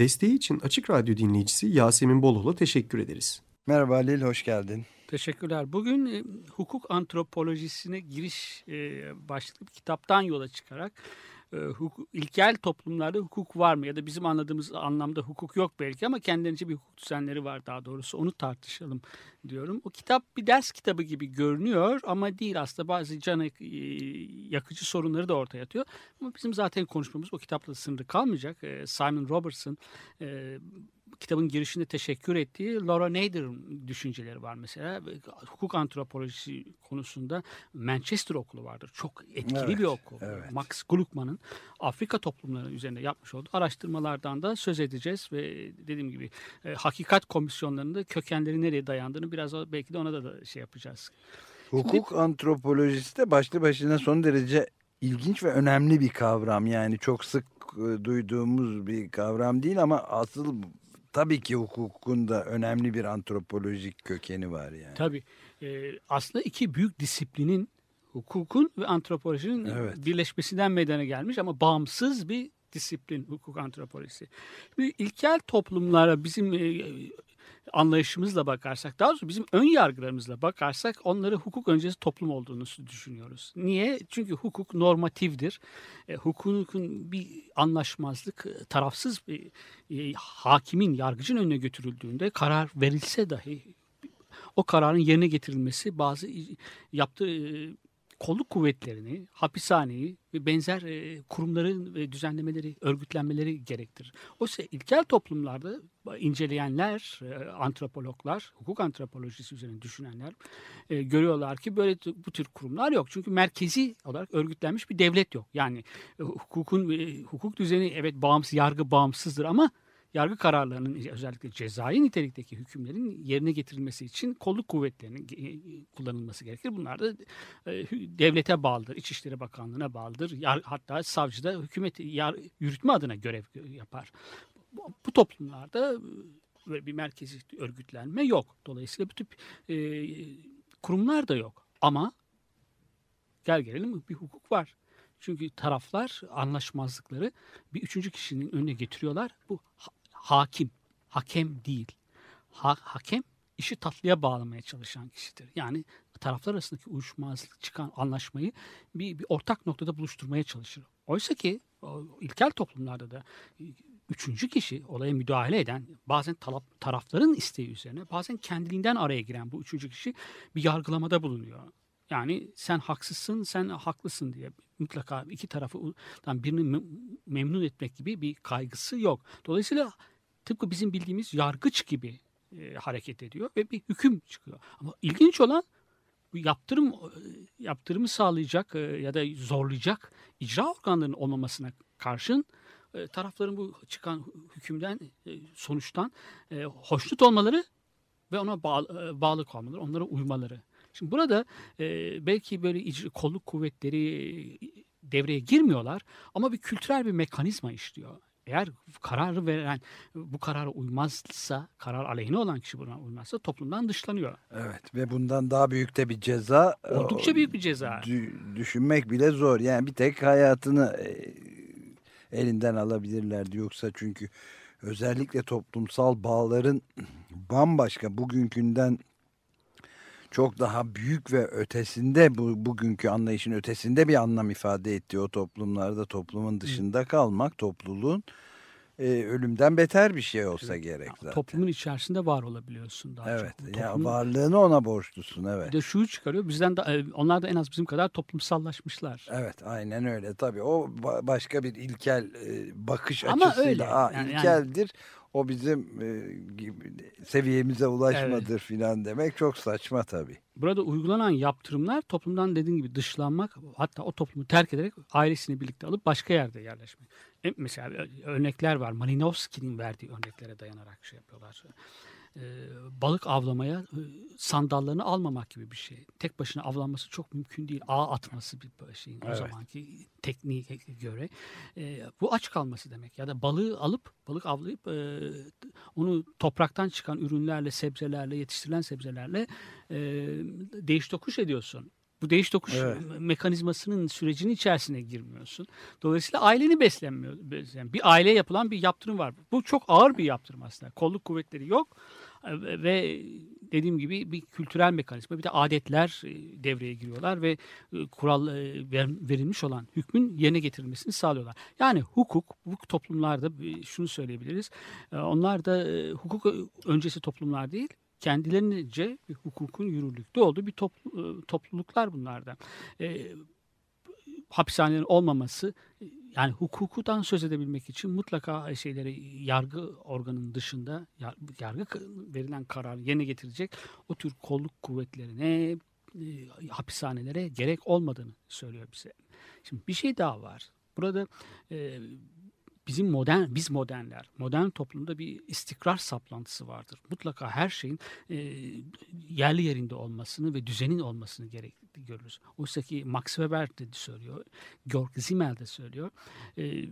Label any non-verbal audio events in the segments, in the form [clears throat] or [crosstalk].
Desteği için Açık Radyo dinleyicisi Yasemin Bolol'a teşekkür ederiz. Merhaba Halil, hoş geldin. Teşekkürler. Bugün e, hukuk antropolojisine giriş e, başlıklı bir kitaptan yola çıkarak e, hukuk, ilkel toplumlarda hukuk var mı ya da bizim anladığımız anlamda hukuk yok belki ama kendilerince bir hukuk düzenleri var daha doğrusu onu tartışalım diyorum. O kitap bir ders kitabı gibi görünüyor ama değil aslında bazı can e, yakıcı sorunları da ortaya atıyor. Ama bizim zaten konuşmamız o kitapla sınırlı kalmayacak. E, Simon Robertson e, kitabın girişinde teşekkür ettiği Laura Nader'ın düşünceleri var mesela. Hukuk antropolojisi konusunda Manchester okulu vardır. Çok etkili Evet, bir okul. evet. Max Gluckman'ın Afrika toplumları üzerinde yapmış olduğu araştırmalardan da söz edeceğiz ve dediğim gibi e, hakikat komisyonlarında kökenleri nereye dayandığını biraz belki de ona da, da şey yapacağız. Hukuk antropolojisi de başlı başına son derece ilginç ve önemli bir kavram. Yani çok sık e, duyduğumuz bir kavram değil ama asıl tabii ki hukukun da önemli bir antropolojik kökeni var yani. Tabii e, aslında iki büyük disiplinin hukukun ve antropolojinin Evet. birleşmesinden meydana gelmiş ama bağımsız bir disiplin hukuk antropolojisi. Şimdi ilkel toplumlara bizim e, anlayışımızla bakarsak, daha doğrusu bizim ön yargılarımızla bakarsak onları hukuk öncesi toplum olduğunu düşünüyoruz. Niye? Çünkü hukuk normatifdir. E, hukukun bir anlaşmazlık, e, tarafsız bir e, hakimin, yargıcın önüne götürüldüğünde karar verilse dahi o kararın yerine getirilmesi bazı yaptığı e, kolluk kuvvetlerini, hapishaneyi ve benzer e, kurumların ve düzenlemeleri, örgütlenmeleri gerektirir. Oysa ilkel toplumlarda inceleyenler, e, antropologlar, hukuk antropolojisi üzerine düşünenler e, görüyorlar ki böyle bu tür kurumlar yok. Çünkü merkezi olarak örgütlenmiş bir devlet yok. Yani e, hukukun e, hukuk düzeni evet bağımsız, yargı bağımsızdır ama yargı kararlarının özellikle cezai nitelikteki hükümlerin yerine getirilmesi için kolluk kuvvetlerinin e, kullanılması gerekir. Bunlar da e, devlete bağlıdır, İçişleri Bakanlığı'na bağlıdır. Hatta savcı da hükümet yürütme adına görev gö- yapar. Bu, toplumlarda e, böyle bir merkezi örgütlenme yok. Dolayısıyla bu tip e, kurumlar da yok. Ama gel gelelim bir hukuk var. Çünkü taraflar anlaşmazlıkları bir üçüncü kişinin önüne getiriyorlar. Bu hakim, hakem değil. Ha- hakem işi tatlıya bağlamaya çalışan kişidir. Yani taraflar arasındaki uyuşmazlık çıkan anlaşmayı bir, bir ortak noktada buluşturmaya çalışır. Oysa ki ilkel toplumlarda da e, üçüncü kişi olaya müdahale eden bazen talap, tarafların isteği üzerine bazen kendiliğinden araya giren bu üçüncü kişi bir yargılamada bulunuyor. Yani sen haksızsın, sen haklısın diye mutlaka iki tarafından birini mem- memnun etmek gibi bir kaygısı yok. Dolayısıyla tıpkı bizim bildiğimiz yargıç gibi e, hareket ediyor ve bir hüküm çıkıyor. Ama ilginç olan bu yaptırım e, yaptırımı sağlayacak e, ya da zorlayacak icra organlarının olmamasına karşın e, tarafların bu çıkan hükümden e, sonuçtan e, hoşnut olmaları ve ona bağlı, e, bağlı kalmaları, onlara uymaları. Şimdi burada e, belki böyle kolluk kuvvetleri devreye girmiyorlar ama bir kültürel bir mekanizma işliyor. Eğer kararı veren bu karara uymazsa, karar aleyhine olan kişi buna uymazsa toplumdan dışlanıyor. Evet ve bundan daha büyük de bir ceza Oldukça büyük bir ceza. dü- düşünmek bile zor. Yani bir tek hayatını elinden alabilirlerdi yoksa çünkü özellikle toplumsal bağların [clears throat] bambaşka bugünkünden çok daha büyük ve ötesinde bu bugünkü anlayışın ötesinde bir anlam ifade ettiği o toplumlarda toplumun dışında kalmak topluluğun e, ölümden beter bir şey olsa gerek zaten. Toplumun içerisinde var olabiliyorsun daha Evet. çok. Ya Toplumun- varlığını ona borçlusun evet. Bir de şuyu çıkarıyor. Bizden de e, onlar da en az bizim kadar toplumsallaşmışlar. Evet aynen öyle tabii o ba- başka bir ilkel e, bakış Ama açısıyla öyle, Aa, yani- ilkeldir o bizim e, seviyemize ulaşmadır filan demek çok saçma tabii. Burada uygulanan yaptırımlar toplumdan dediğin gibi dışlanmak hatta o toplumu terk ederek ailesini birlikte alıp başka yerde yerleşmek. E, Mesela örnekler var. Malinowski'nin verdiği örneklere dayanarak şey yapıyorlar. E, balık avlamaya e, sandallarını almamak gibi bir şey. Tek başına avlanması çok mümkün değil. Ağ atması bir şeyin o Evet. zamanki tekniğe göre. E, bu aç kalması demek. Ya da balığı alıp balık avlayıp e, onu topraktan çıkan ürünlerle, sebzelerle, yetiştirilen sebzelerle e, değiş tokuş ediyorsun. Bu değiş tokuş Evet. mekanizmasının sürecinin içerisine girmiyorsun. Dolayısıyla aileni beslenmiyor. besleyen- Bir aileye yapılan bir yaptırım var. Bu çok ağır bir yaptırım aslında. Kolluk kuvvetleri yok E, ve dediğim gibi bir kültürel mekanizma bir de adetler e, devreye giriyorlar ve e, kural ver- verilmiş olan hükmün yerine getirilmesini sağlıyorlar. Yani hukuk bu toplumlarda şunu söyleyebiliriz. Onlar da hukuk öncesi toplumlar değil kendilerince hukukun yürürlükte olduğu bir toplu- e, topluluklar bunlarda. E, hapishanelerin olmaması yani hukukudan söz edebilmek için mutlaka şeyleri yargı organının dışında yar- yargı verilen kararı yerine getirecek o tür kolluk kuvvetlerine e, hapishanelere gerek olmadığını söylüyor bize. Şimdi bir şey daha var. Burada e, bizim modern biz modernler modern toplumda bir istikrar saplantısı vardır. Mutlaka her şeyin e, yerli yerinde olmasını ve düzenin olmasını gerekli görürüz. Oysa ki Max Weber de söylüyor, Georg Simmel de söylüyor. E,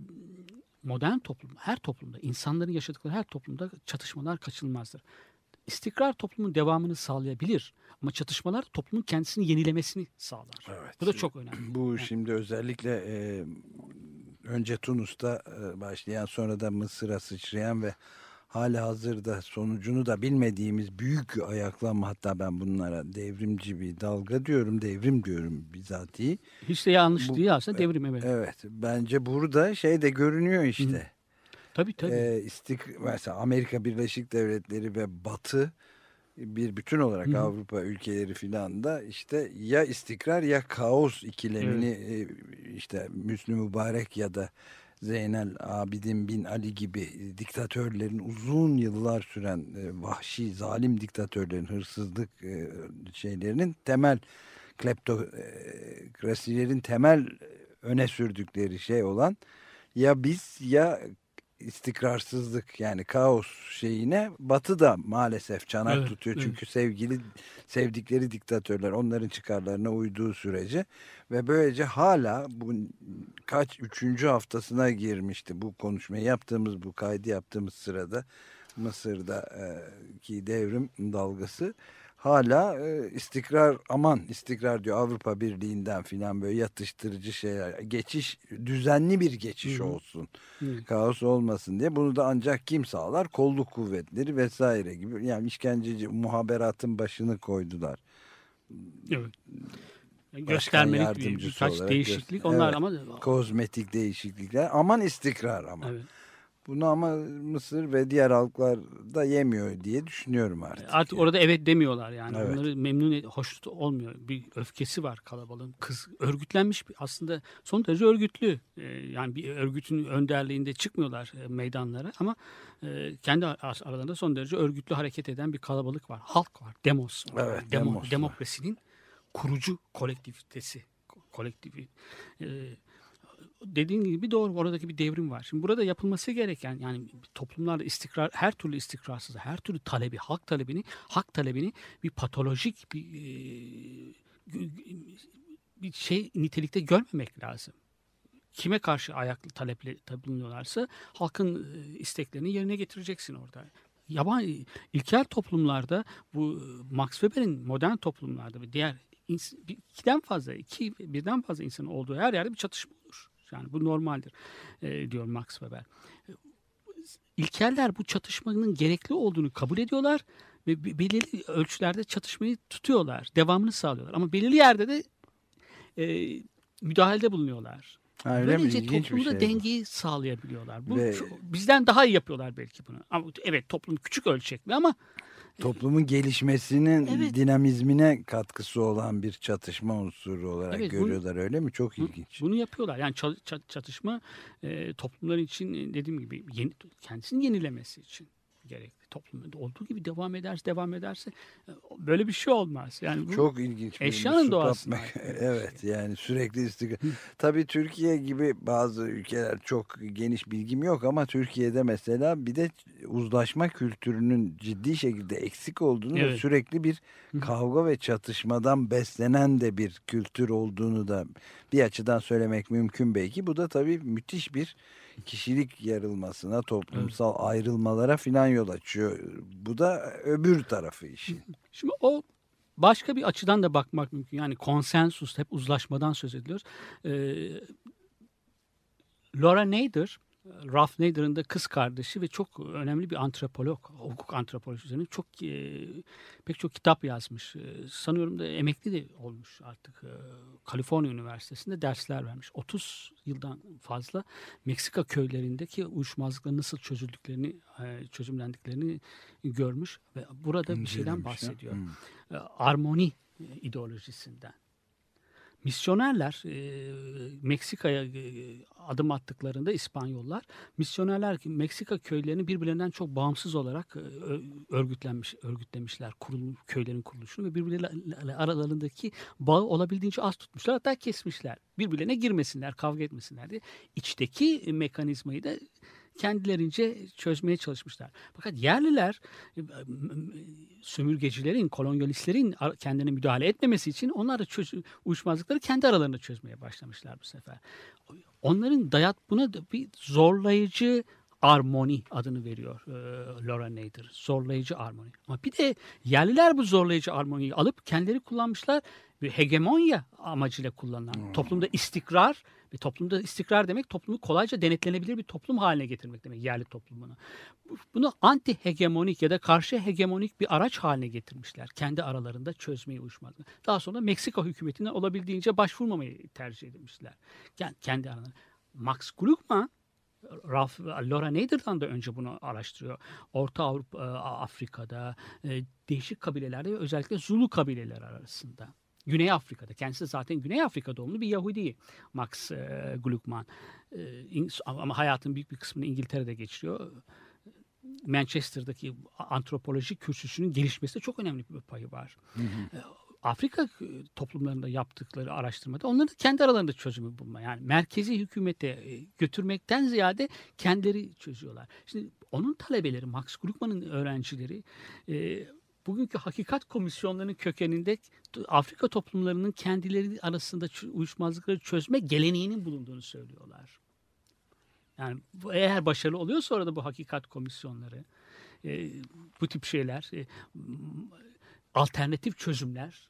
modern toplum, her toplumda, insanların yaşadıkları her toplumda çatışmalar kaçınılmazdır. İstikrar toplumun devamını sağlayabilir ama çatışmalar toplumun kendisini yenilemesini sağlar. Evet. Bu da çok önemli. Bu şimdi özellikle e, önce Tunus'ta e, başlayan sonra da Mısır'a sıçrayan ve hala hazırda sonucunu da bilmediğimiz büyük ayaklanma hatta ben bunlara devrimci bir dalga diyorum devrim diyorum bizatihi. Hiç de yanlış Bu- değil aslında devrim evet. Evet bence burada şey de görünüyor işte. Tabii tabii. Ee, istik mesela Amerika Birleşik Devletleri ve Batı bir bütün olarak Hı hı. Avrupa ülkeleri filan da işte ya istikrar ya kaos ikilemini e, işte Müslü Mübarek ya da Zeynel Abidin bin Ali gibi diktatörlerin uzun yıllar süren e, vahşi zalim diktatörlerin hırsızlık e, şeylerinin temel kleptokrasilerin temel öne sürdükleri şey olan ya biz ya istikrarsızlık yani kaos şeyine Batı da maalesef çanak Evet, tutuyor. evet. Çünkü sevgili sevdikleri diktatörler onların çıkarlarına uyduğu sürece ve böylece hala bu kaç üçüncü haftasına girmişti bu konuşmayı yaptığımız bu kaydı yaptığımız sırada Mısır'daki devrim dalgası hala e, istikrar aman istikrar diyor Avrupa Birliği'nden filan böyle yatıştırıcı şeyler geçiş düzenli bir geçiş Hı olsun Hı. kaos olmasın diye bunu da ancak kim sağlar kolluk kuvvetleri vesaire gibi yani işkenceci muhaberatın başını koydular. Evet. Göstermelik bir, birkaç değişiklik göster- onlar Evet. ama Kozmetik değişiklikler aman istikrar ama evet. Bunu ama Mısır ve diğer halklar da yemiyor diye düşünüyorum artık. Artık orada evet demiyorlar yani. Evet. Onları memnun et, hoş olmuyor. Bir öfkesi var kalabalığın. Kız örgütlenmiş bir aslında son derece örgütlü. Ee, yani bir örgütün önderliğinde çıkmıyorlar e, meydanlara ama e, kendi ar- aralarında son derece örgütlü hareket eden bir kalabalık var. Halk var. Demos var. Evet, Demo- demos var. demokrasinin kurucu kolektivitesi. Ko- Kolektivi. E, dediğin gibi doğru oradaki bir devrim var. Şimdi burada yapılması gereken yani toplumlarda istikrar her türlü istikrarsız her türlü talebi hak talebini hak talebini bir patolojik bir e, bir şey nitelikte görmemek lazım. Kime karşı ayaklı taleple bulunuyorlarsa halkın e, isteklerini yerine getireceksin orada. Yaban ilkel toplumlarda bu e, Max Weber'in modern toplumlarda ve diğer ikiden fazla, iki birden fazla insanın olduğu her yerde bir çatışma. Yani bu normaldir e, diyor Max Weber. E, İlkeller bu çatışmanın gerekli olduğunu kabul ediyorlar ve be- belirli ölçülerde çatışmayı tutuyorlar, devamını sağlıyorlar. Ama belirli yerde de e, müdahalede bulunuyorlar. Ha? Böylece toplumda şey bu. dengeyi sağlayabiliyorlar. Bu Ve- bizden daha iyi yapıyorlar belki bunu. Ama evet toplum küçük ölçekli ama Toplumun gelişmesinin Evet. dinamizmine katkısı olan bir çatışma unsuru olarak Evet, bunu- görüyorlar öyle mi? Çok ilginç. bunu yapıyorlar. Yani ça- ça- çatışma e, toplumlar için dediğim gibi yeni, kendisini yenilemesi için gerekli. toplumda olduğu gibi devam ederse devam ederse e, böyle bir şey olmaz. Yani bu, Çok ilginç. bir eşyanın ait. [laughs] evet yani sürekli istikrar. Tabii Türkiye gibi bazı ülkeler çok geniş bilgim yok ama Türkiye'de mesela bir de uzlaşma kültürünün ciddi şekilde eksik olduğunu ve Evet. sürekli bir kavga ve çatışmadan beslenen de bir kültür olduğunu da bir açıdan söylemek mümkün belki. Bu da tabii müthiş bir kişilik yarılmasına, toplumsal ayrılmalara filan yol açıyor. Bu da öbür tarafı işin. [laughs] Şimdi o başka bir açıdan da bakmak mümkün. Yani konsensus, hep uzlaşmadan söz ediyoruz. Ee, Laura Nader, Ralph Nader'ın da kız kardeşi ve çok önemli bir antropolog, hukuk antropolojisi üzerine çok e, pek çok kitap yazmış. E, sanıyorum da emekli de olmuş artık. E, Kaliforniya Üniversitesi'nde dersler vermiş. 30 yıldan fazla Meksika köylerindeki uyuşmazlıkların nasıl çözüldüklerini, e, çözümlendiklerini görmüş ve burada bir şeyden bahsediyor. Hmm. E, Armoni ideolojisinden. Misyonerler e, Meksika'ya e, adım attıklarında İspanyollar misyonerler Meksika köylerini birbirlerinden çok bağımsız olarak e, örgütlenmiş örgütlemişler kurul, köylerin kuruluşunu ve birbirleriyle aralarındaki bağı olabildiğince az tutmuşlar hatta kesmişler. Birbirlerine girmesinler, kavga etmesinler diye. İçteki mekanizmayı da kendilerince çözmeye çalışmışlar. Fakat yerliler e, sömürgecilerin, kolonyalistlerin kendine müdahale etmemesi için onlar da çöz- uyuşmazlıkları kendi aralarında çözmeye başlamışlar bu sefer. Onların dayat buna bir zorlayıcı armoni adını veriyor e, Laura Nader. Zorlayıcı armoni. Ama bir de yerliler bu zorlayıcı armoniyi alıp kendileri kullanmışlar ve hegemonya amacıyla kullanılan toplumda istikrar ve toplumda istikrar demek toplumu kolayca denetlenebilir bir toplum haline getirmek demek yerli toplumunu. Bu- Bunu anti hegemonik ya da karşı hegemonik bir araç haline getirmişler. Kendi aralarında çözmeyi uyuşmazlığı. Daha sonra Meksika hükümetinden olabildiğince başvurmamayı tercih etmişler. Yani kendi aralarında. Max Gluckman Ralph, Laura Nader'dan da önce bunu araştırıyor. Orta Avrupa, e, Afrika'da, e, değişik kabilelerde ve özellikle Zulu kabileleri arasında. Güney Afrika'da. Kendisi zaten Güney Afrika doğumlu bir Yahudi Max e, Gluckman. E, ama hayatın büyük bir kısmını İngiltere'de geçiriyor. Manchester'daki antropoloji kürsüsünün gelişmesinde çok önemli bir payı var. E, Afrika e, toplumlarında yaptıkları araştırmada onların kendi aralarında çözümü bulma. Yani merkezi hükümete e, götürmekten ziyade kendileri çözüyorlar. Şimdi onun talebeleri, Max Gluckman'ın öğrencileri e, bugünkü hakikat komisyonlarının kökeninde Afrika toplumlarının kendileri arasında uyuşmazlıkları çözme geleneğinin bulunduğunu söylüyorlar. Yani eğer başarılı oluyorsa orada bu hakikat komisyonları, bu tip şeyler, alternatif çözümler,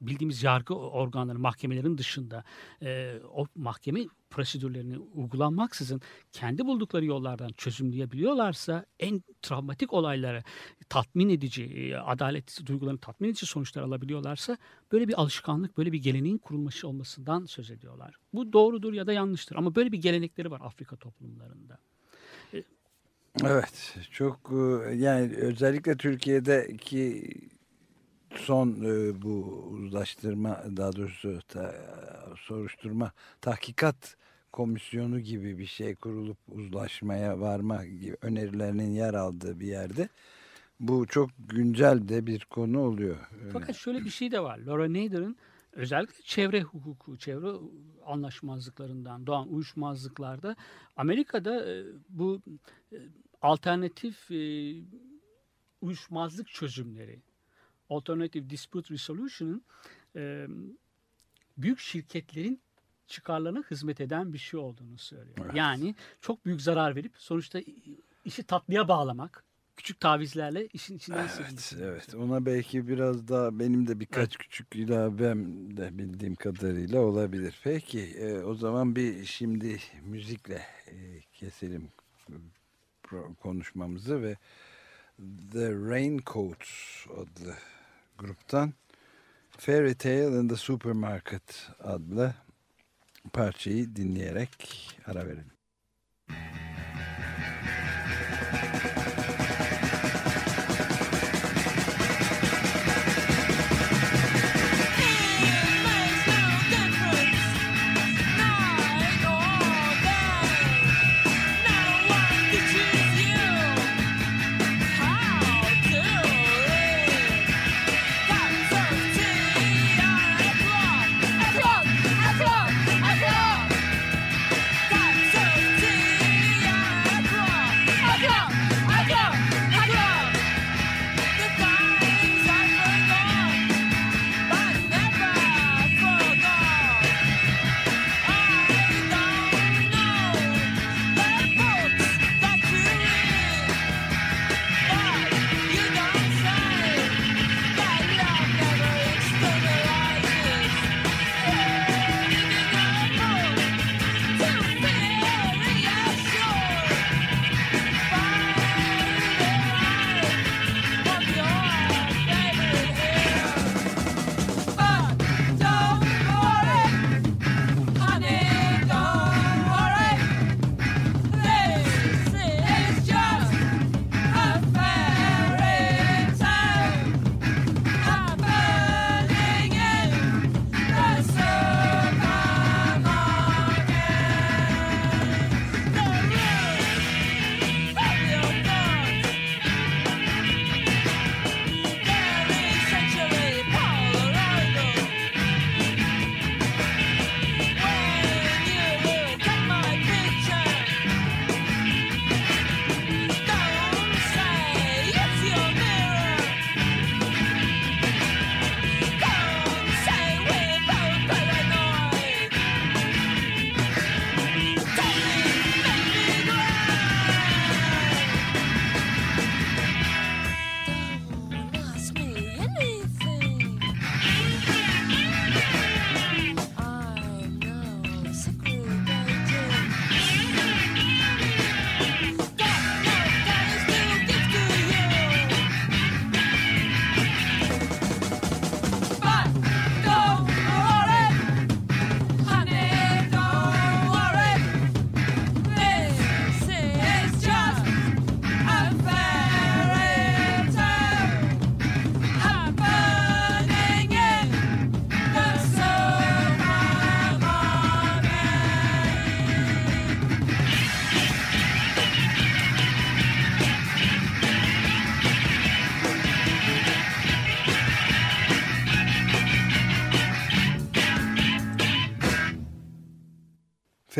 bildiğimiz yargı organları, mahkemelerin dışında e, o mahkeme prosedürlerini uygulanmaksızın kendi buldukları yollardan çözümleyebiliyorlarsa en travmatik olayları tatmin edici, e, adalet duygularını tatmin edici sonuçlar alabiliyorlarsa böyle bir alışkanlık, böyle bir geleneğin kurulması olmasından söz ediyorlar. Bu doğrudur ya da yanlıştır ama böyle bir gelenekleri var Afrika toplumlarında. Evet çok e, yani özellikle Türkiye'deki son e, bu uzlaştırma daha doğrusu ta- soruşturma tahkikat komisyonu gibi bir şey kurulup uzlaşmaya varma gibi önerilerinin yer aldığı bir yerde bu çok güncel de bir konu oluyor. Öyle. Fakat şöyle bir şey de var. Laura Nader'ın özellikle çevre hukuku, çevre anlaşmazlıklarından doğan uyuşmazlıklarda Amerika'da e, bu e, alternatif e, uyuşmazlık çözümleri, Alternative Dispute Resolution'ın e, büyük şirketlerin çıkarlarına hizmet eden bir şey olduğunu söylüyor. Evet. Yani çok büyük zarar verip sonuçta işi tatlıya bağlamak, küçük tavizlerle işin içinden Evet, evet. Ona belki biraz daha benim de birkaç küçük ilavem de bildiğim kadarıyla olabilir. Peki e, o zaman bir şimdi müzikle e, keselim konuşmamızı ve The Raincoats adlı gruptan Fairy Tale in the Supermarket adlı parçayı dinleyerek ara verelim.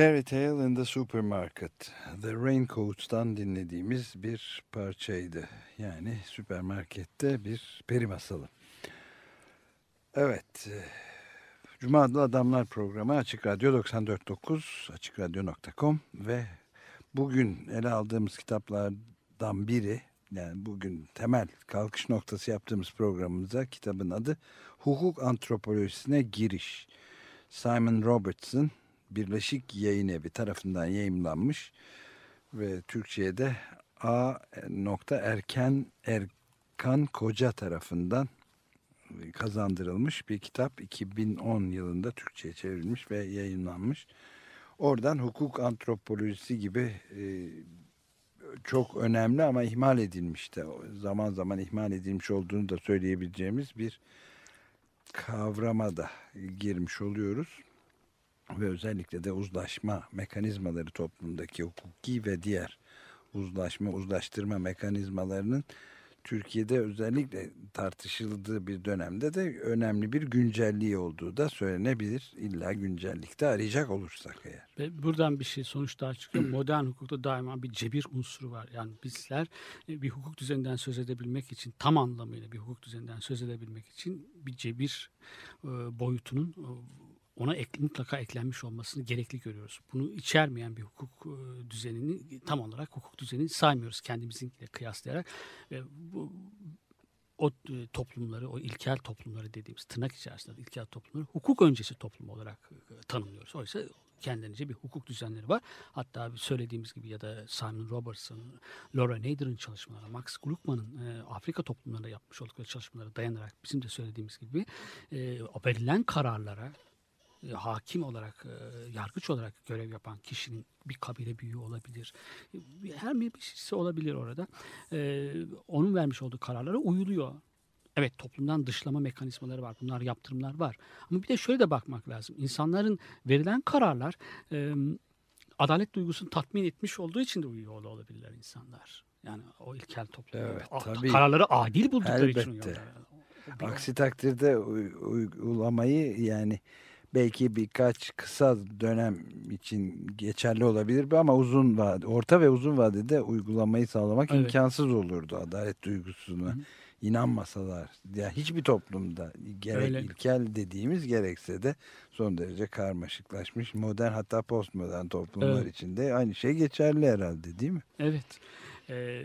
Fairy Tale in the Supermarket. The Raincoats'tan dinlediğimiz bir parçaydı. Yani süpermarkette bir peri masalı. Evet. e, Cuma adlı Adamlar programı Açık Radyo 94.9 AçıkRadyo.com ve bugün ele aldığımız kitaplardan biri yani bugün temel kalkış noktası yaptığımız programımıza kitabın adı Hukuk Antropolojisine Giriş. Simon Robertson Birleşik Yayın Evi tarafından yayımlanmış ve Türkçe'ye de A. Erken Erkan Koca tarafından kazandırılmış bir kitap 2010 yılında Türkçe'ye çevrilmiş ve yayınlanmış. Oradan hukuk antropolojisi gibi e, çok önemli ama ihmal edilmiş de zaman zaman ihmal edilmiş olduğunu da söyleyebileceğimiz bir kavrama da girmiş oluyoruz. Ve özellikle de uzlaşma mekanizmaları toplumdaki hukuki ve diğer uzlaşma, uzlaştırma mekanizmalarının Türkiye'de özellikle tartışıldığı bir dönemde de önemli bir güncelliği olduğu da söylenebilir. İlla güncellikte arayacak olursak eğer. Ve buradan bir şey sonuç daha çıkıyor. [clears throat] Modern hukukta daima bir cebir unsuru var. Yani bizler e, bir hukuk düzeninden söz edebilmek için tam anlamıyla bir hukuk düzeninden söz edebilmek için bir cebir e, boyutunun e, ona ek, mutlaka eklenmiş olmasını gerekli görüyoruz. Bunu içermeyen bir hukuk e, düzenini tam olarak hukuk düzenini saymıyoruz kendimizinkiyle kıyaslayarak. Ve bu o e, toplumları, o ilkel toplumları dediğimiz tırnak içerisinde ilkel toplumları hukuk öncesi toplum olarak e, tanımlıyoruz. Oysa kendilerince bir hukuk düzenleri var. Hatta söylediğimiz gibi ya da Simon Robertson, Laura Nader'ın çalışmaları, Max Gluckman'ın e, Afrika toplumlarında yapmış oldukları çalışmalara dayanarak bizim de söylediğimiz gibi e, verilen kararlara e, hakim olarak, e, yargıç olarak görev yapan kişinin bir kabile büyüğü olabilir. E, Her bir birisi olabilir orada. E, onun vermiş olduğu kararlara uyuluyor. Evet toplumdan dışlama mekanizmaları var. Bunlar yaptırımlar var. Ama bir de şöyle de bakmak lazım. İnsanların verilen kararlar e, adalet duygusunu tatmin etmiş olduğu için de uyuyor olabilirler insanlar. Yani o ilkel toplum. Evet, tabii. Kararları adil buldukları için Elbette. uyuyorlar. O bir- Aksi takdirde uy- uygulamayı yani belki birkaç kısa dönem için geçerli olabilir ama uzun vade, orta ve uzun vadede uygulamayı sağlamak Evet. imkansız olurdu adalet duygusuna. inanmasalar ya hiçbir toplumda gerek Öyle. ilkel dediğimiz gerekse de son derece karmaşıklaşmış modern hatta postmodern toplumlar Evet. içinde aynı şey geçerli herhalde değil mi? Evet. Ee,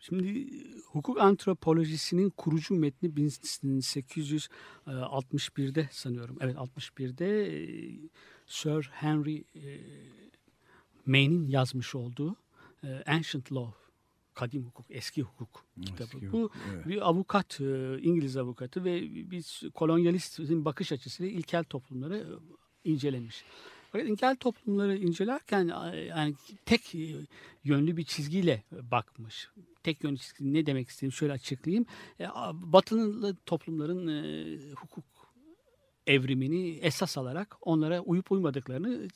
şimdi hukuk antropolojisinin kurucu metni 1861'de sanıyorum. Evet 61'de e, Sir Henry e, Mayne'in yazmış olduğu e, Ancient Law, kadim hukuk, eski hukuk kitabı. Eski Bu hukuk, evet. bir avukat, e, İngiliz avukatı ve biz kolonyalistin bakış açısıyla ilkel toplumları e, incelemiş. Fakat ilkel toplumları incelerken yani tek e, yönlü bir çizgiyle bakmış. Tek yönlü çizgi ne demek istediğimi şöyle açıklayayım. E, Batılı toplumların e, hukuk evrimini esas alarak onlara uyup uymadıklarını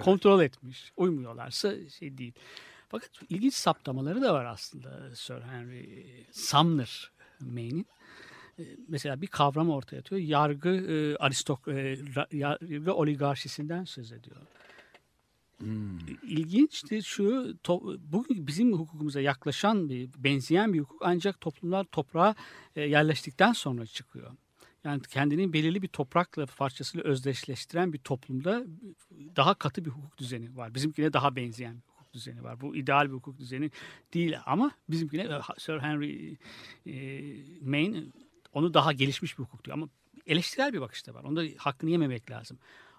kontrol etmiş. Uymuyorlarsa şey değil. Fakat ilginç saptamaları da var aslında Sir Henry Sumner Mayne'in. E, Mesela bir kavram ortaya atıyor. Yargı e, aristok e, yargı oligarşisinden söz ediyor. İlginçti şu to, bugün bizim hukukumuza yaklaşan bir benzeyen bir hukuk ancak toplumlar toprağa e, yerleştikten sonra çıkıyor. Yani kendini belirli bir toprakla parçasıyla özdeşleştiren bir toplumda daha katı bir hukuk düzeni var. Bizimkine daha benzeyen bir hukuk düzeni var. Bu ideal bir hukuk düzeni değil ama bizimkine e, Sir Henry e, Mayne onu daha gelişmiş bir hukuk diyor. Ama eleştirel bir bakışta var. Onda hakkını yememek lazım.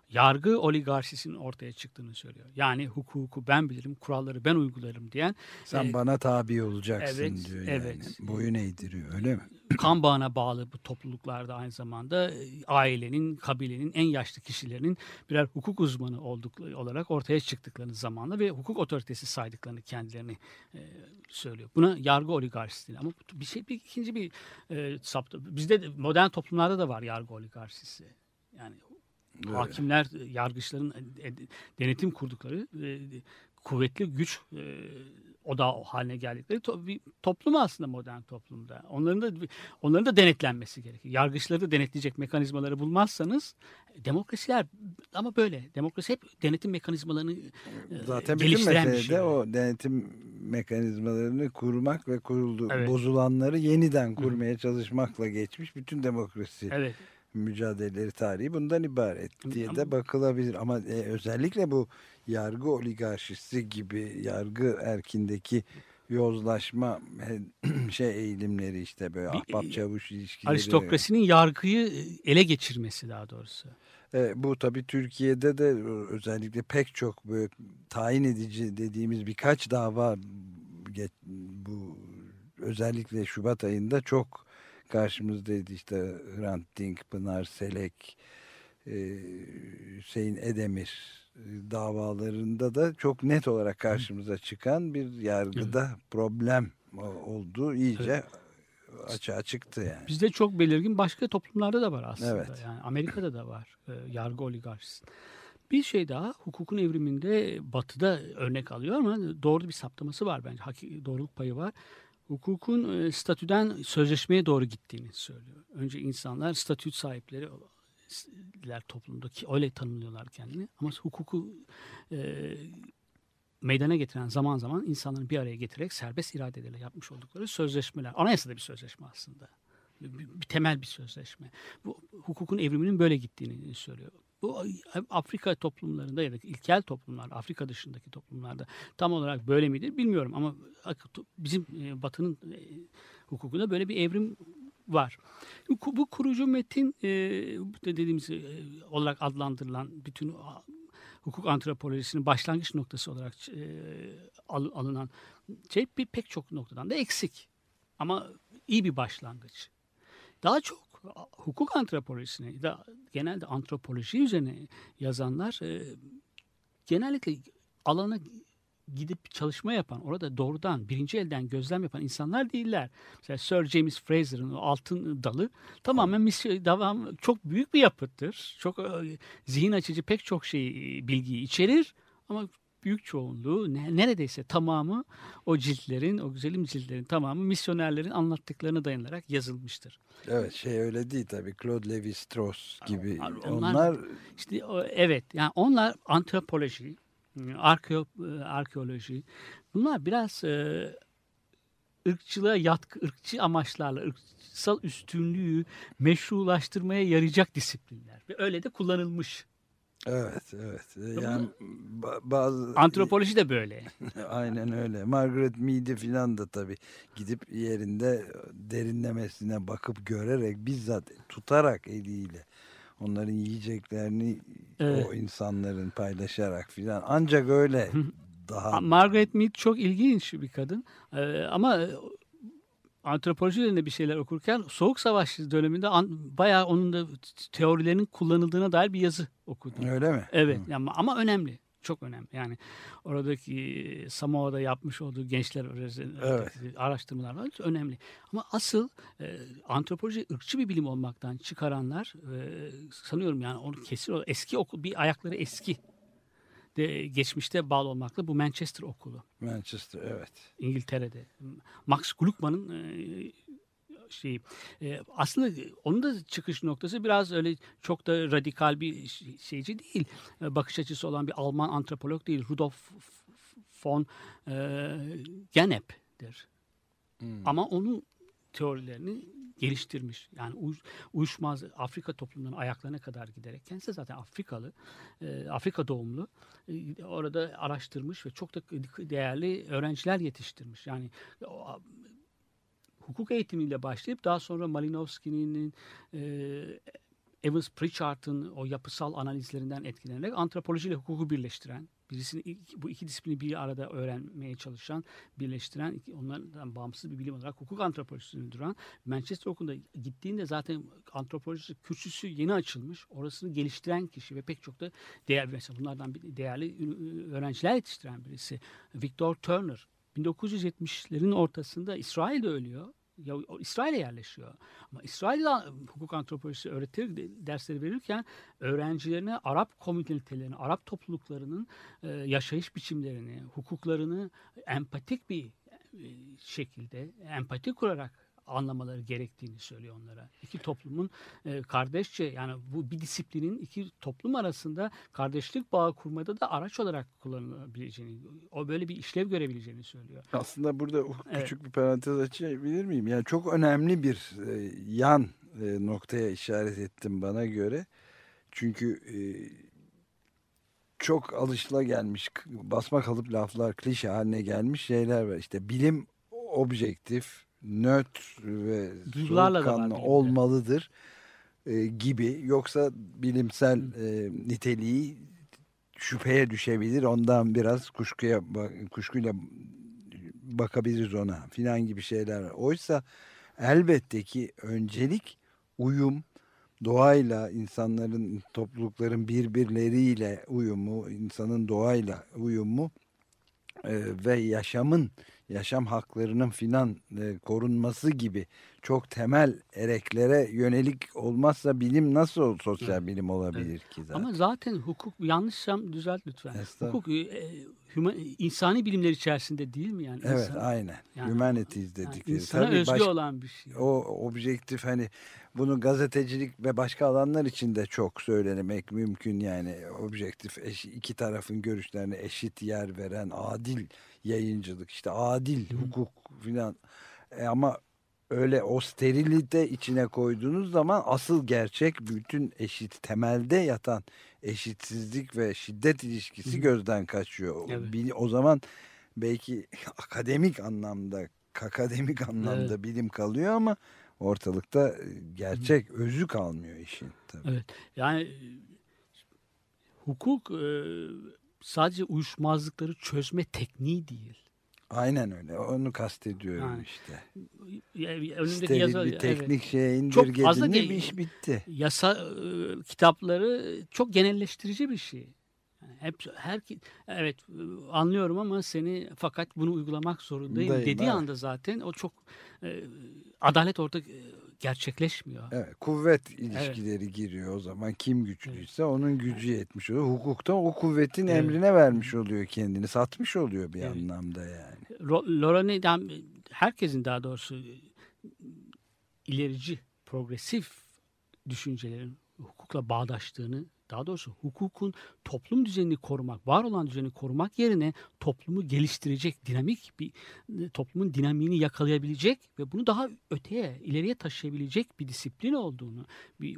Yargı oligarşisinin ortaya çıktığını söylüyor. Yani hukuku ben bilirim, kuralları ben uygularım diyen Sen e, bana tabi olacaksın evet, diyor yani. evet. Boyun eğdiriyor öyle mi? [clears throat] kan bağına bağlı bu topluluklarda aynı zamanda e, ailenin, kabilenin en yaşlı kişilerinin birer hukuk uzmanı oldukları olarak ortaya çıktıklarını zamanla ve hukuk otoritesi saydıklarını kendilerini e, söylüyor. Buna yargı oligarşisi deniyor. Ama bir şey bir ikinci bir e, saptı. Bizde de modern toplumlarda da var yargı oligarşisi. Yani hakimler, e, yargıçların e, e, denetim kurdukları kuvvetli güç e, oda haline geldikleri to- bir toplum aslında modern toplumda. Onların da onların da denetlenmesi gerekiyor. Yargıçları da denetleyecek mekanizmaları bulmazsanız demokrasiler ama böyle demokrasi hep denetim mekanizmalarını e, Zaten geliştiren bir şey. o denetim mekanizmalarını kurmak ve kuruldu Evet. bozulanları yeniden kurmaya çalışmakla geçmiş bütün demokrasi Evet. Mücadeleleri tarihi bundan ibaret diye de bakılabilir. Ama e, özellikle bu yargı oligarşisi gibi yargı erkindeki yozlaşma e, [clears throat] şey eğilimleri işte böyle Bir- ahbap çavuş ilişkileri. Aristokrasinin yargıyı e, ele geçirmesi daha doğrusu. E, bu tabii Türkiye'de de özellikle pek çok böyle tayin edici dediğimiz birkaç dava bu özellikle Şubat ayında çok karşımızdaydı işte Hrant Dink, Pınar Selek, e, Hüseyin Edemir e, davalarında da çok net olarak karşımıza çıkan bir yargıda problem o- oldu. iyice açığa çıktı yani. Bizde çok belirgin başka toplumlarda da var aslında. Evet. Yani Amerika'da da var e, yargı oligarşisi. Bir şey daha hukukun evriminde batıda örnek alıyor ama doğru bir saptaması var bence. Doğruluk payı var. Hukukun e, statüden sözleşmeye doğru gittiğini söylüyor. Önce insanlar statü sahipleri ler toplumdaki öyle tanımlıyorlar kendini. Ama hukuku e, meydana getiren zaman zaman insanların bir araya getirerek serbest iradeleriyle yapmış oldukları sözleşmeler. Anayasada bir sözleşme aslında. Bir, bir temel bir sözleşme. Bu hukukun evriminin böyle gittiğini söylüyor. Bu Afrika toplumlarında ya da ilkel toplumlar, Afrika dışındaki toplumlarda tam olarak böyle midir bilmiyorum ama bizim e, Batı'nın e, hukukunda böyle bir evrim var. Bu, kurucu metin e, dediğimiz olarak adlandırılan bütün hukuk antropolojisinin başlangıç noktası olarak al, alınan şey bir pek çok noktadan da eksik. Ama iyi bir başlangıç. Daha çok hukuk antropolojisine da genelde antropoloji üzerine yazanlar e, genellikle alana gidip çalışma yapan, orada doğrudan birinci elden gözlem yapan insanlar değiller. Mesela Sir James Fraser'ın altın dalı tamamen misyon, devam çok büyük bir yapıttır. Çok e, zihin açıcı pek çok şey bilgiyi içerir ama büyük çoğunluğu neredeyse tamamı o ciltlerin, o güzelim ciltlerin tamamı misyonerlerin anlattıklarına dayanarak yazılmıştır. Evet şey öyle değil tabii. Claude Lévi-Strauss gibi. Onlar, onlar işte evet yani onlar antropoloji, arkeo, arkeoloji bunlar biraz e, ırkçılığa yatkı, ırkçı amaçlarla, ırksal üstünlüğü meşrulaştırmaya yarayacak disiplinler. Ve öyle de kullanılmış. Evet, evet. Yani bazı [laughs] antropoloji de böyle. [laughs] Aynen öyle. Margaret Mead'i filan da tabii gidip yerinde derinlemesine bakıp görerek bizzat tutarak eliyle onların yiyeceklerini evet. o insanların paylaşarak filan ancak öyle [laughs] daha Margaret Mead çok ilginç bir kadın. Ee, ama antropoloji üzerine bir şeyler okurken Soğuk Savaş döneminde an, bayağı onun da teorilerinin kullanıldığına dair bir yazı okudum. Öyle mi? Evet ama, ama önemli. Çok önemli. Yani oradaki Samoa'da yapmış olduğu gençler evet. araştırmalar var. Önemli. Ama asıl e, antropoloji ırkçı bir bilim olmaktan çıkaranlar e, sanıyorum yani onu kesin eski okul bir ayakları eski de geçmişte bağlı olmakla bu Manchester okulu. Manchester evet. İngiltere'de. Max Gluckman'ın e, şey e, aslında onun da çıkış noktası biraz öyle çok da radikal bir şeyci değil. E, bakış açısı olan bir Alman antropolog değil. Rudolf von e, Genep'tir. Hmm. Ama onun teorilerini geliştirmiş. Yani uy, uyuşmaz Afrika toplumlarının ayaklarına kadar giderek kendisi zaten Afrikalı, e, Afrika doğumlu. E, orada araştırmış ve çok da değerli öğrenciler yetiştirmiş. Yani o, hukuk eğitimiyle başlayıp daha sonra Malinowski'nin e, Evans Pritchard'ın o yapısal analizlerinden etkilenerek antropoloji ile hukuku birleştiren, birisini bu iki disiplini bir arada öğrenmeye çalışan, birleştiren, onlardan bağımsız bir bilim olarak hukuk antropolojisini duran Manchester Okulu'nda gittiğinde zaten antropoloji kürsüsü yeni açılmış. Orasını geliştiren kişi ve pek çok da değer mesela bunlardan bir değerli öğrenciler yetiştiren birisi. Victor Turner 1970'lerin ortasında İsrail'de ölüyor. Ya, İsrail'e yerleşiyor. Ama İsrail'de hukuk antropolojisi öğretir dersleri verirken öğrencilerine Arap komünitelerini, Arap topluluklarının e, yaşayış biçimlerini, hukuklarını empatik bir e, şekilde empati kurarak anlamaları gerektiğini söylüyor onlara. İki toplumun e, kardeşçe yani bu bir disiplinin iki toplum arasında kardeşlik bağı kurmada da araç olarak kullanılabileceğini, o böyle bir işlev görebileceğini söylüyor. Aslında burada o Evet. küçük bir parantez açabilir miyim? Yani çok önemli bir e, yan e, noktaya işaret ettim bana göre. Çünkü e, çok alışılagelmiş, k- basma kalıp laflar, klişe haline gelmiş şeyler var. İşte bilim objektif, nötr ve Duygularla soğukkanlı olmalıdır e, gibi. Yoksa bilimsel e, niteliği şüpheye düşebilir. Ondan biraz kuşkuya kuşkuyla bakabiliriz ona filan gibi şeyler. var. Oysa elbette ki öncelik uyum, doğayla, insanların, toplulukların birbirleriyle uyumu, insanın doğayla uyumu e, ve yaşamın, yaşam haklarının filan e, korunması gibi çok temel ereklere yönelik olmazsa bilim nasıl sosyal bilim olabilir ki zaten? Ama zaten hukuk yanlışsam düzelt lütfen. Hukuk e, huma- insani bilimler içerisinde değil mi yani? evet, İnsan- aynen. yani- Humanities yani dedikleri. insana Tabii özgü baş- olan bir şey. o objektif hani bunu gazetecilik ve başka alanlar için de çok söylemek mümkün yani objektif eş- iki tarafın görüşlerine eşit yer veren adil yayıncılık işte adil hukuk filan E ama öyle o sterilite içine koyduğunuz zaman asıl gerçek bütün eşit temelde yatan eşitsizlik ve şiddet ilişkisi gözden kaçıyor. Evet. O zaman belki [laughs] akademik anlamda akademik anlamda Evet. bilim kalıyor ama ortalıkta e, gerçek özü kalmıyor işin tabii. Evet. Yani hukuk e, sadece uyuşmazlıkları çözme tekniği değil. Aynen öyle. Onu kastediyorum Yani, işte. Önündeki yazı bir evet. teknik şeye Çok fazla indirgedin ge- iş bitti. yasa e, kitapları çok genelleştirici bir şey. Yani hep her evet anlıyorum ama seni fakat bunu uygulamak zorundayım Dayım, dediği evet. anda zaten o çok e, adalet orada e, gerçekleşmiyor. Evet, kuvvet ilişkileri giriyor o zaman. Kim güçlüyse onun gücü yetmiş oluyor. Hukukta o kuvvetin Evet. emrine vermiş oluyor kendini. Satmış oluyor bir Evet. anlamda yani. Lorane herkesin daha doğrusu e, ilerici, progresif düşüncelerin hukukla bağdaştığını, daha doğrusu hukukun toplum düzenini korumak, var olan düzeni korumak yerine toplumu geliştirecek, dinamik bir e, toplumun dinamiğini yakalayabilecek ve bunu daha öteye, ileriye taşıyabilecek bir disiplin olduğunu bir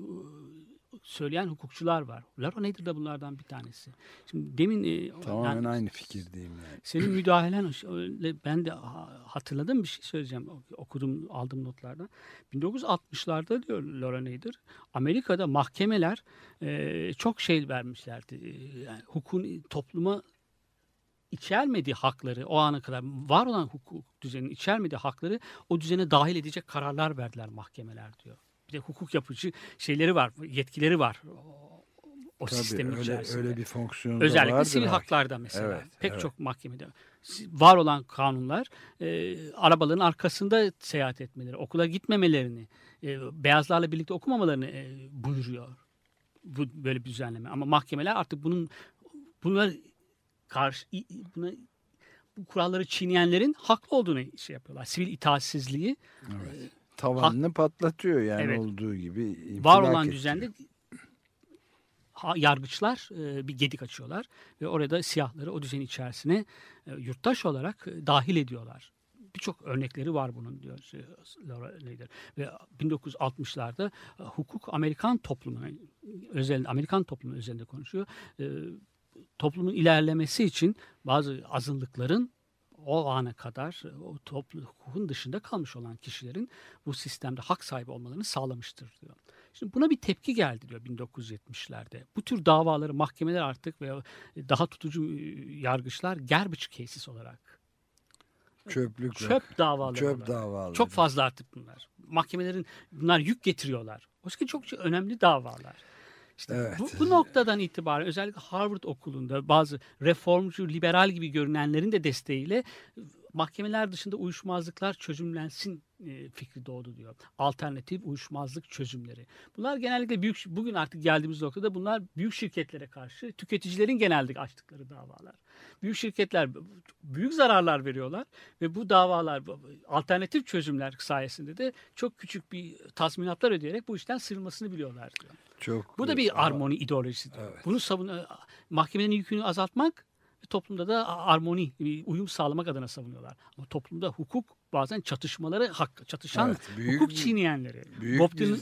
söyleyen hukukçular var. Laro Nader da bunlardan bir tanesi. Şimdi demin e, Tamamen yani- aynı fikirdeyim yani. senin müdahalen öyle ben de ha- hatırladığım bir şey söyleyeceğim. Okudum, aldım notlardan. 1960'larda diyor Laura Nader, Amerika'da mahkemeler e, çok şey vermişlerdi. E, yani hukukun topluma içermediği hakları o ana kadar var olan hukuk düzeninin içermediği hakları o düzene dahil edecek kararlar verdiler mahkemeler diyor. Bir de hukuk yapıcı şeyleri var, yetkileri var. O, Tabii sistemin öyle, içerisinde. öyle bir fonksiyonu Özellikle vardır sivil haklarda mesela. Evet, Pek evet. çok mahkemede var olan kanunlar e, arabaların arkasında seyahat etmeleri, okula gitmemelerini, e, beyazlarla birlikte okumamalarını e, buyuruyor. Bu böyle bir düzenleme. Ama mahkemeler artık bunun bunlar karşı buna bu kuralları çiğneyenlerin haklı olduğunu şey yapıyorlar. Sivil itaatsizliği Tavanını patlatıyor yani Evet. olduğu gibi. var olan ettiriyor. düzende ha- yargıçlar e, bir gedik açıyorlar ve orada siyahları o düzen içerisine e, yurttaş olarak e, dahil ediyorlar. Birçok örnekleri var bunun diyor şey, Laura Nader. Ve 1960'larda e, hukuk Amerikan toplumuna özel Amerikan toplumu üzerinde konuşuyor. E, toplumun ilerlemesi için bazı azınlıkların o ana kadar e, o toplu hukukun dışında kalmış olan kişilerin bu sistemde hak sahibi olmalarını sağlamıştır diyor. Şimdi buna bir tepki geldi diyor 1970'lerde. Bu tür davaları mahkemeler artık ve daha tutucu e, yargıçlar garbage cases olarak Çöplük. çöp davaları Çöp olarak. davaları. Çok fazla artık bunlar. Mahkemelerin bunlar yük getiriyorlar. Oysa çok önemli davalar. İşte Evet. bu, bu noktadan itibaren özellikle Harvard okulunda bazı reformcu, liberal gibi görünenlerin de desteğiyle mahkemeler dışında uyuşmazlıklar çözümlensin e, fikri doğdu diyor. Alternatif uyuşmazlık çözümleri. Bunlar genellikle büyük bugün artık geldiğimiz noktada bunlar büyük şirketlere karşı tüketicilerin genelde açtıkları davalar. Büyük şirketler büyük zararlar veriyorlar ve bu davalar alternatif çözümler sayesinde de çok küçük bir tazminatlar ödeyerek bu işten sıyrılmasını biliyorlar diyor. Çok Bu da bir armoni ideolojisi. diyor. Evet. Bunu savun mahkemenin yükünü azaltmak toplumda da armoni, uyum sağlamak adına savunuyorlar. Ama toplumda hukuk bazen çatışmaları hak, çatışan Evet, büyük hukuk bir- çiğneyenleri. Büyük Bob bir,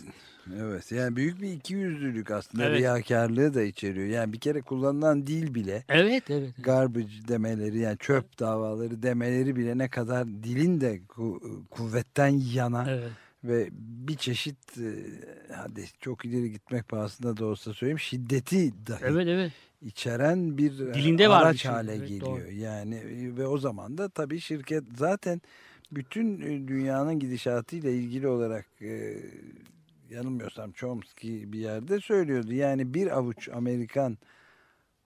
evet yani büyük bir ikiyüzlülük aslında Evet. riyakarlığı da içeriyor. Yani bir kere kullanılan dil bile Evet, evet. garbage demeleri yani çöp davaları demeleri bile ne kadar dilin de ku- kuvvetten yana Evet. Ve bir çeşit e, hadi çok ileri gitmek pahasına da olsa söyleyeyim şiddeti dahi Evet, evet. içeren bir e, Dilinde var araç şey. hale Evet, geliyor. doğru. Yani e, ve o zaman da tabii şirket zaten bütün dünyanın gidişatıyla ilgili olarak e, yanılmıyorsam Chomsky bir yerde söylüyordu. Yani bir avuç Amerikan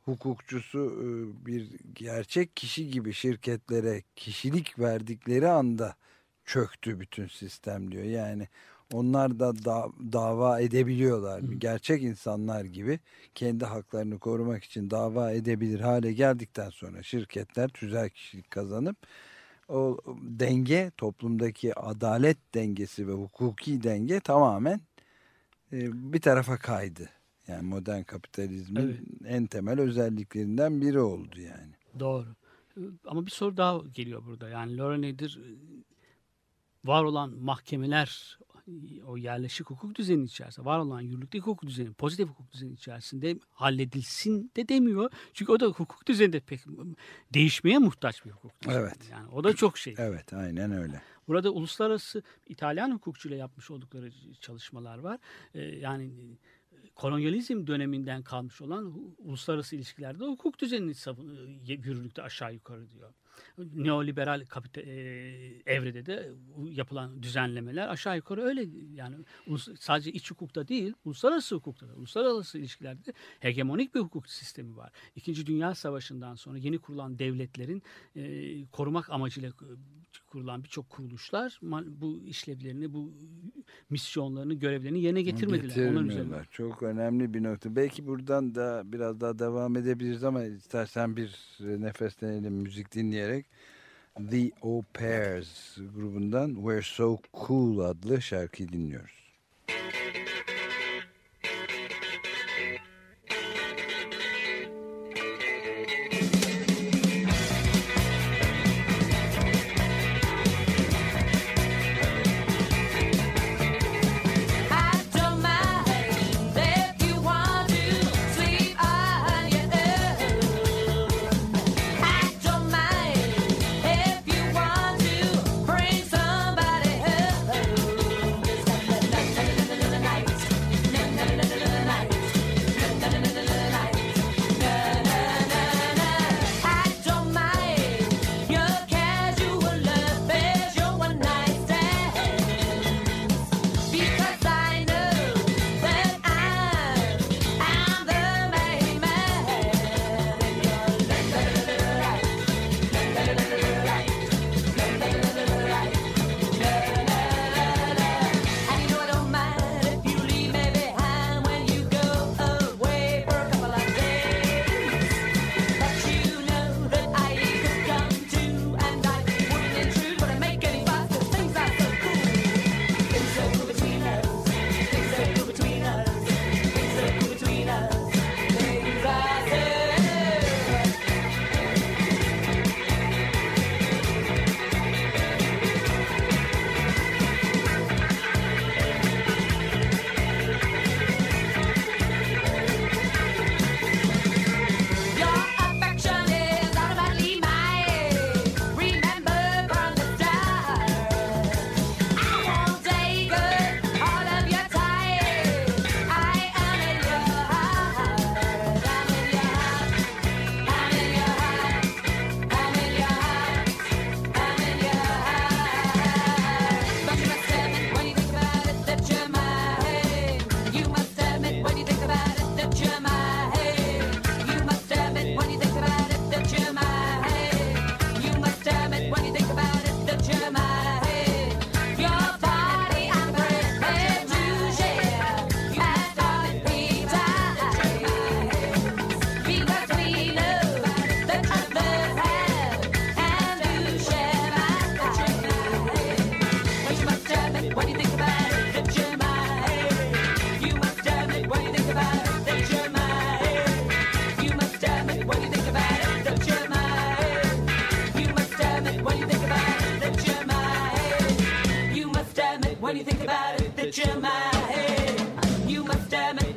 hukukçusu e, bir gerçek kişi gibi şirketlere kişilik verdikleri anda çöktü bütün sistem diyor. Yani onlar da da- dava edebiliyorlar. Gerçek insanlar gibi kendi haklarını korumak için dava edebilir hale geldikten sonra şirketler tüzel kişilik kazanıp o denge toplumdaki adalet dengesi ve hukuki denge tamamen e, bir tarafa kaydı. Yani modern kapitalizmin Evet. en temel özelliklerinden biri oldu yani. Doğru. Ama bir soru daha geliyor burada. Yani Laura Nader var olan mahkemeler o yerleşik hukuk düzeni içerisinde var olan yürürlükteki hukuk düzeni, pozitif hukuk düzeni içerisinde halledilsin de demiyor. Çünkü o da hukuk düzeni de pek değişmeye muhtaç bir hukuk düzeni. Evet. Yani o da çok şey. Evet aynen öyle. Burada uluslararası İtalyan hukukçuyla yapmış oldukları çalışmalar var. Ee, yani e, kolonyalizm döneminden kalmış olan uluslararası ilişkilerde hukuk düzenini yürürlükte aşağı yukarı diyor. Neoliberal kapita, e, evrede de yapılan düzenlemeler aşağı yukarı öyle yani sadece iç hukukta değil uluslararası hukukta da uluslararası ilişkilerde de hegemonik bir hukuk sistemi var. İkinci Dünya Savaşı'ndan sonra yeni kurulan devletlerin e, korumak amacıyla kurulan birçok kuruluşlar bu işlevlerini, bu misyonlarını, görevlerini yerine getirmediler. Getirmiyorlar. Çok önemli bir nokta. Belki buradan da biraz daha devam edebiliriz ama istersen bir nefeslenelim müzik dinleyerek. The Au Pairs grubundan We're So Cool adlı şarkıyı dinliyoruz.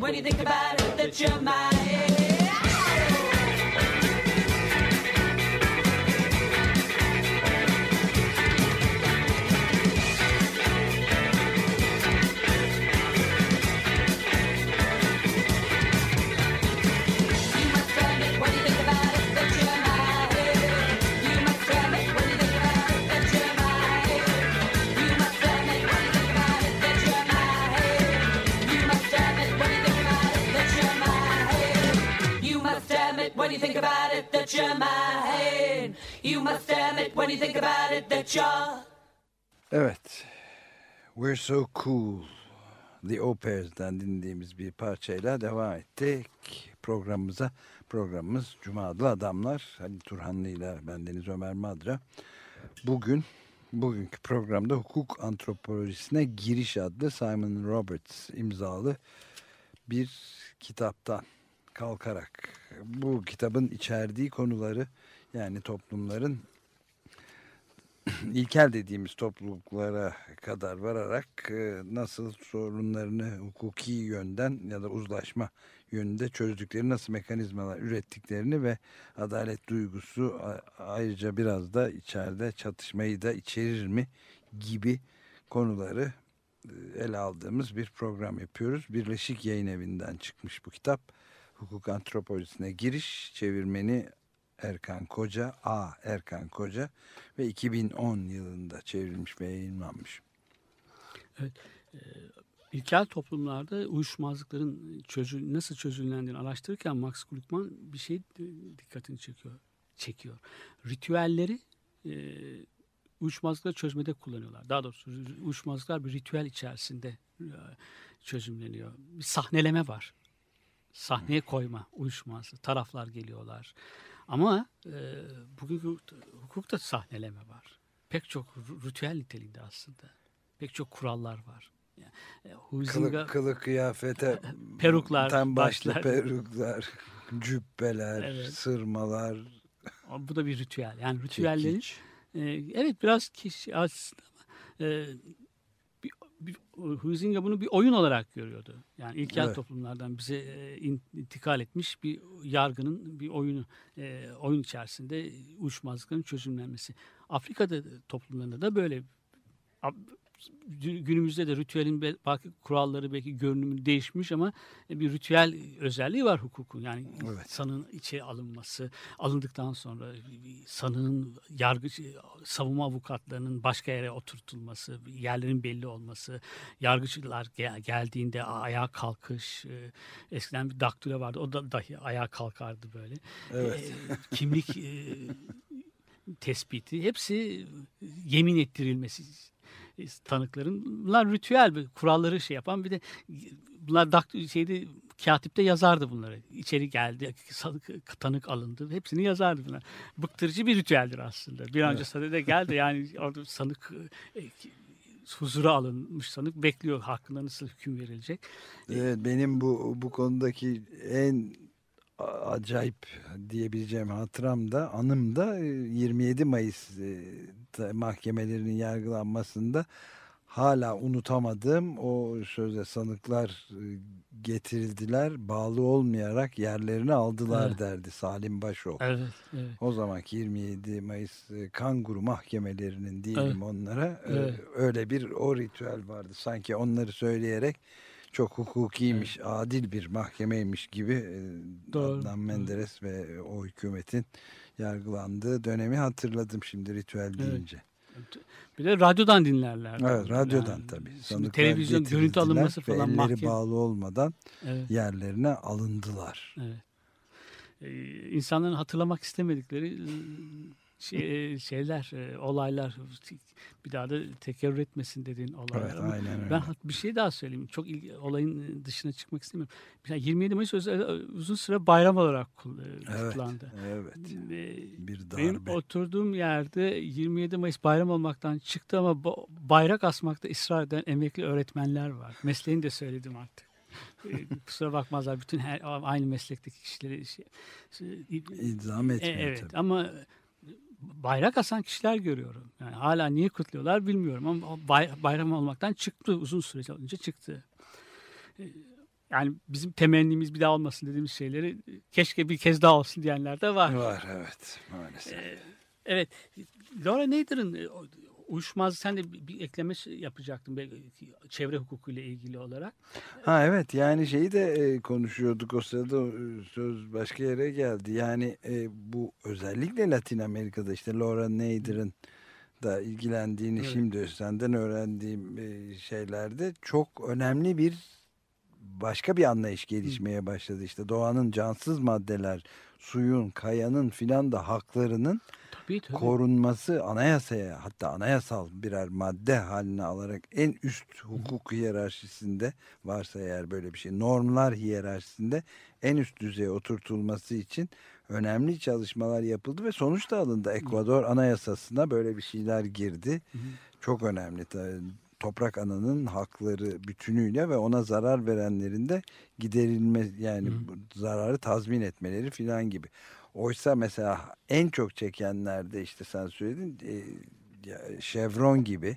When you think about it that you're mine. You think about it that you're mine. You must admit when you think about it that you're Evet. We're so cool. The Opers'den dinlediğimiz bir parçayla devam ettik programımıza. Programımız Cuma Adlı Adamlar. Halil Turhanlı ile bendeniz Ömer Madra. Bugün, bugünkü programda hukuk antropolojisine giriş adlı Simon Roberts imzalı bir kitaptan kalkarak bu kitabın içerdiği konuları yani toplumların [clears throat] ilkel dediğimiz topluluklara kadar vararak e, nasıl sorunlarını hukuki yönden ya da uzlaşma yönünde çözdükleri nasıl mekanizmalar ürettiklerini ve adalet duygusu ayrıca biraz da içeride çatışmayı da içerir mi gibi konuları e, ele aldığımız bir program yapıyoruz. Birleşik Yayın Evi'nden çıkmış bu kitap. Hukuk antropolojisine giriş çevirmeni Erkan Koca, A. Erkan Koca ve 2010 yılında çevrilmiş ve yayınlanmış. İlkel toplumlarda uyuşmazlıkların çözül, nasıl çözülendiğini araştırırken Max Gluckman bir şey e, dikkatini çekiyor. çekiyor. Ritüelleri e, uyuşmazlıkları çözmede kullanıyorlar. Daha doğrusu uyuşmazlıklar bir ritüel içerisinde e, çözümleniyor. Bir sahneleme var. Sahneye koyma uyuşmazlığı. Taraflar geliyorlar. Ama e, bugünkü hukukta sahneleme var. Pek çok ritüel niteliğinde aslında. Pek çok kurallar var. Yani, e, Huizinga- Kılık, kılık kıyafete [laughs] Peruklar, tam başlı başlar. peruklar, [laughs] cübbeler, Evet. sırmalar, bu da bir ritüel. Yani ritüellerin e, evet biraz kişi aslında ama, e, bir, bir, Huizinga bunu bir oyun olarak görüyordu. Yani ilkel Evet. toplumlardan bize e, in- intikal etmiş bir yargının bir oyunu, e, oyun içerisinde uyuşmazlıkların çözümlenmesi. Afrika'da toplumlarında da böyle. Günümüzde de ritüelin be- belki kuralları belki görünümü değişmiş ama bir ritüel özelliği var hukukun. Yani Evet. sanığın içe alınması, alındıktan sonra sanığın yargı savunma avukatlarının başka yere oturtulması, yerlerin belli olması, yargıçlar gel- geldiğinde ayağa kalkış, e, eskiden bir daktilo vardı o da dahi ayağa kalkardı böyle. Evet. E, kimlik e, tespiti hepsi yemin ettirilmesi tanıkların bunlar ritüel bir kuralları şey yapan bir de bunlar dakt şeyde katipte yazardı bunları. İçeri geldi, sanık, tanık alındı. Hepsini yazardı bunlar. Bıktırıcı bir ritüeldir aslında. Bir an önce sadede geldi yani [laughs] orada sanık e, huzura alınmış sanık bekliyor hakkında nasıl hüküm verilecek. Evet, benim bu bu konudaki en acayip diyebileceğim hatıram da anım da e, 27 Mayıs e, ta- mahkemelerinin yargılanmasında hala unutamadığım o sözde sanıklar e, getirildiler bağlı olmayarak yerlerini aldılar Evet. derdi Salim Başoğlu. Evet, evet. O zamanki 27 Mayıs e, kanguru mahkemelerinin diyelim Evet. onlara e, Evet. öyle bir o ritüel vardı. Sanki onları söyleyerek çok hukukiymiş, adil bir mahkemeymiş gibi Doğru, Adnan. Menderes ve o hükümetin yargılandığı dönemi hatırladım şimdi ritüel Evet. deyince. Bir de radyodan dinlerler. Evet, radyodan Yani tabii. Şimdi televizyon görüntü alınması falan elleri mahkeme. bağlı olmadan Evet. yerlerine alındılar. Evet. Ee, insanların hatırlamak istemedikleri şey, şeyler, e, olaylar bir daha da tekerrür etmesin dediğin olaylar. Evet, Ama aynen öyle. ben bir şey daha söyleyeyim. Çok ilgi, olayın dışına çıkmak istemiyorum. Mesela 27 Mayıs uzun süre bayram olarak e, Evet, kutlandı. evet. Ee, Bir benim darbe. oturduğum yerde 27 Mayıs bayram olmaktan çıktı ama ba- bayrak asmakta ısrar eden emekli öğretmenler var. Mesleğini de söyledim artık. Kusura bakmazlar bütün her, aynı meslekteki kişileri şey, şey- İlzam e, etmiyor evet tabii. ama bayrak asan kişiler görüyorum. Yani hala niye kutluyorlar bilmiyorum ama bay- bayram olmaktan çıktı uzun süre önce çıktı. Ee, Yani bizim temennimiz bir daha olmasın dediğimiz şeyleri e, keşke bir kez daha olsun diyenler de var. Var evet maalesef. Evet. Laura Nader'ın e, o- uyuşmaz sen de bir, bir ekleme yapacaktın çevre hukukuyla ilgili olarak. Ha evet yani şeyi de e, konuşuyorduk o sırada e, söz başka yere geldi. Yani e, bu özellikle Latin Amerika'da işte Laura Nader'ın da ilgilendiğini Evet. şimdi senden öğrendiğim e, şeylerde çok önemli bir başka bir anlayış gelişmeye başladı. İşte doğanın cansız maddeler, suyun, kayanın filan da haklarının Tabii tabii. korunması anayasaya hatta anayasal birer madde haline alarak en üst hukuk hiyerarşisinde varsa eğer böyle bir şey normlar hiyerarşisinde en üst düzeye oturtulması için önemli çalışmalar yapıldı ve sonuç da alındı. Ekvador anayasasına böyle bir şeyler girdi. Çok önemli. Toprak ananın hakları bütünüyle ve ona zarar verenlerin de giderilme yani bu zararı tazmin etmeleri filan gibi. Oysa mesela en çok çekenlerde işte sen söyledin e, Chevron gibi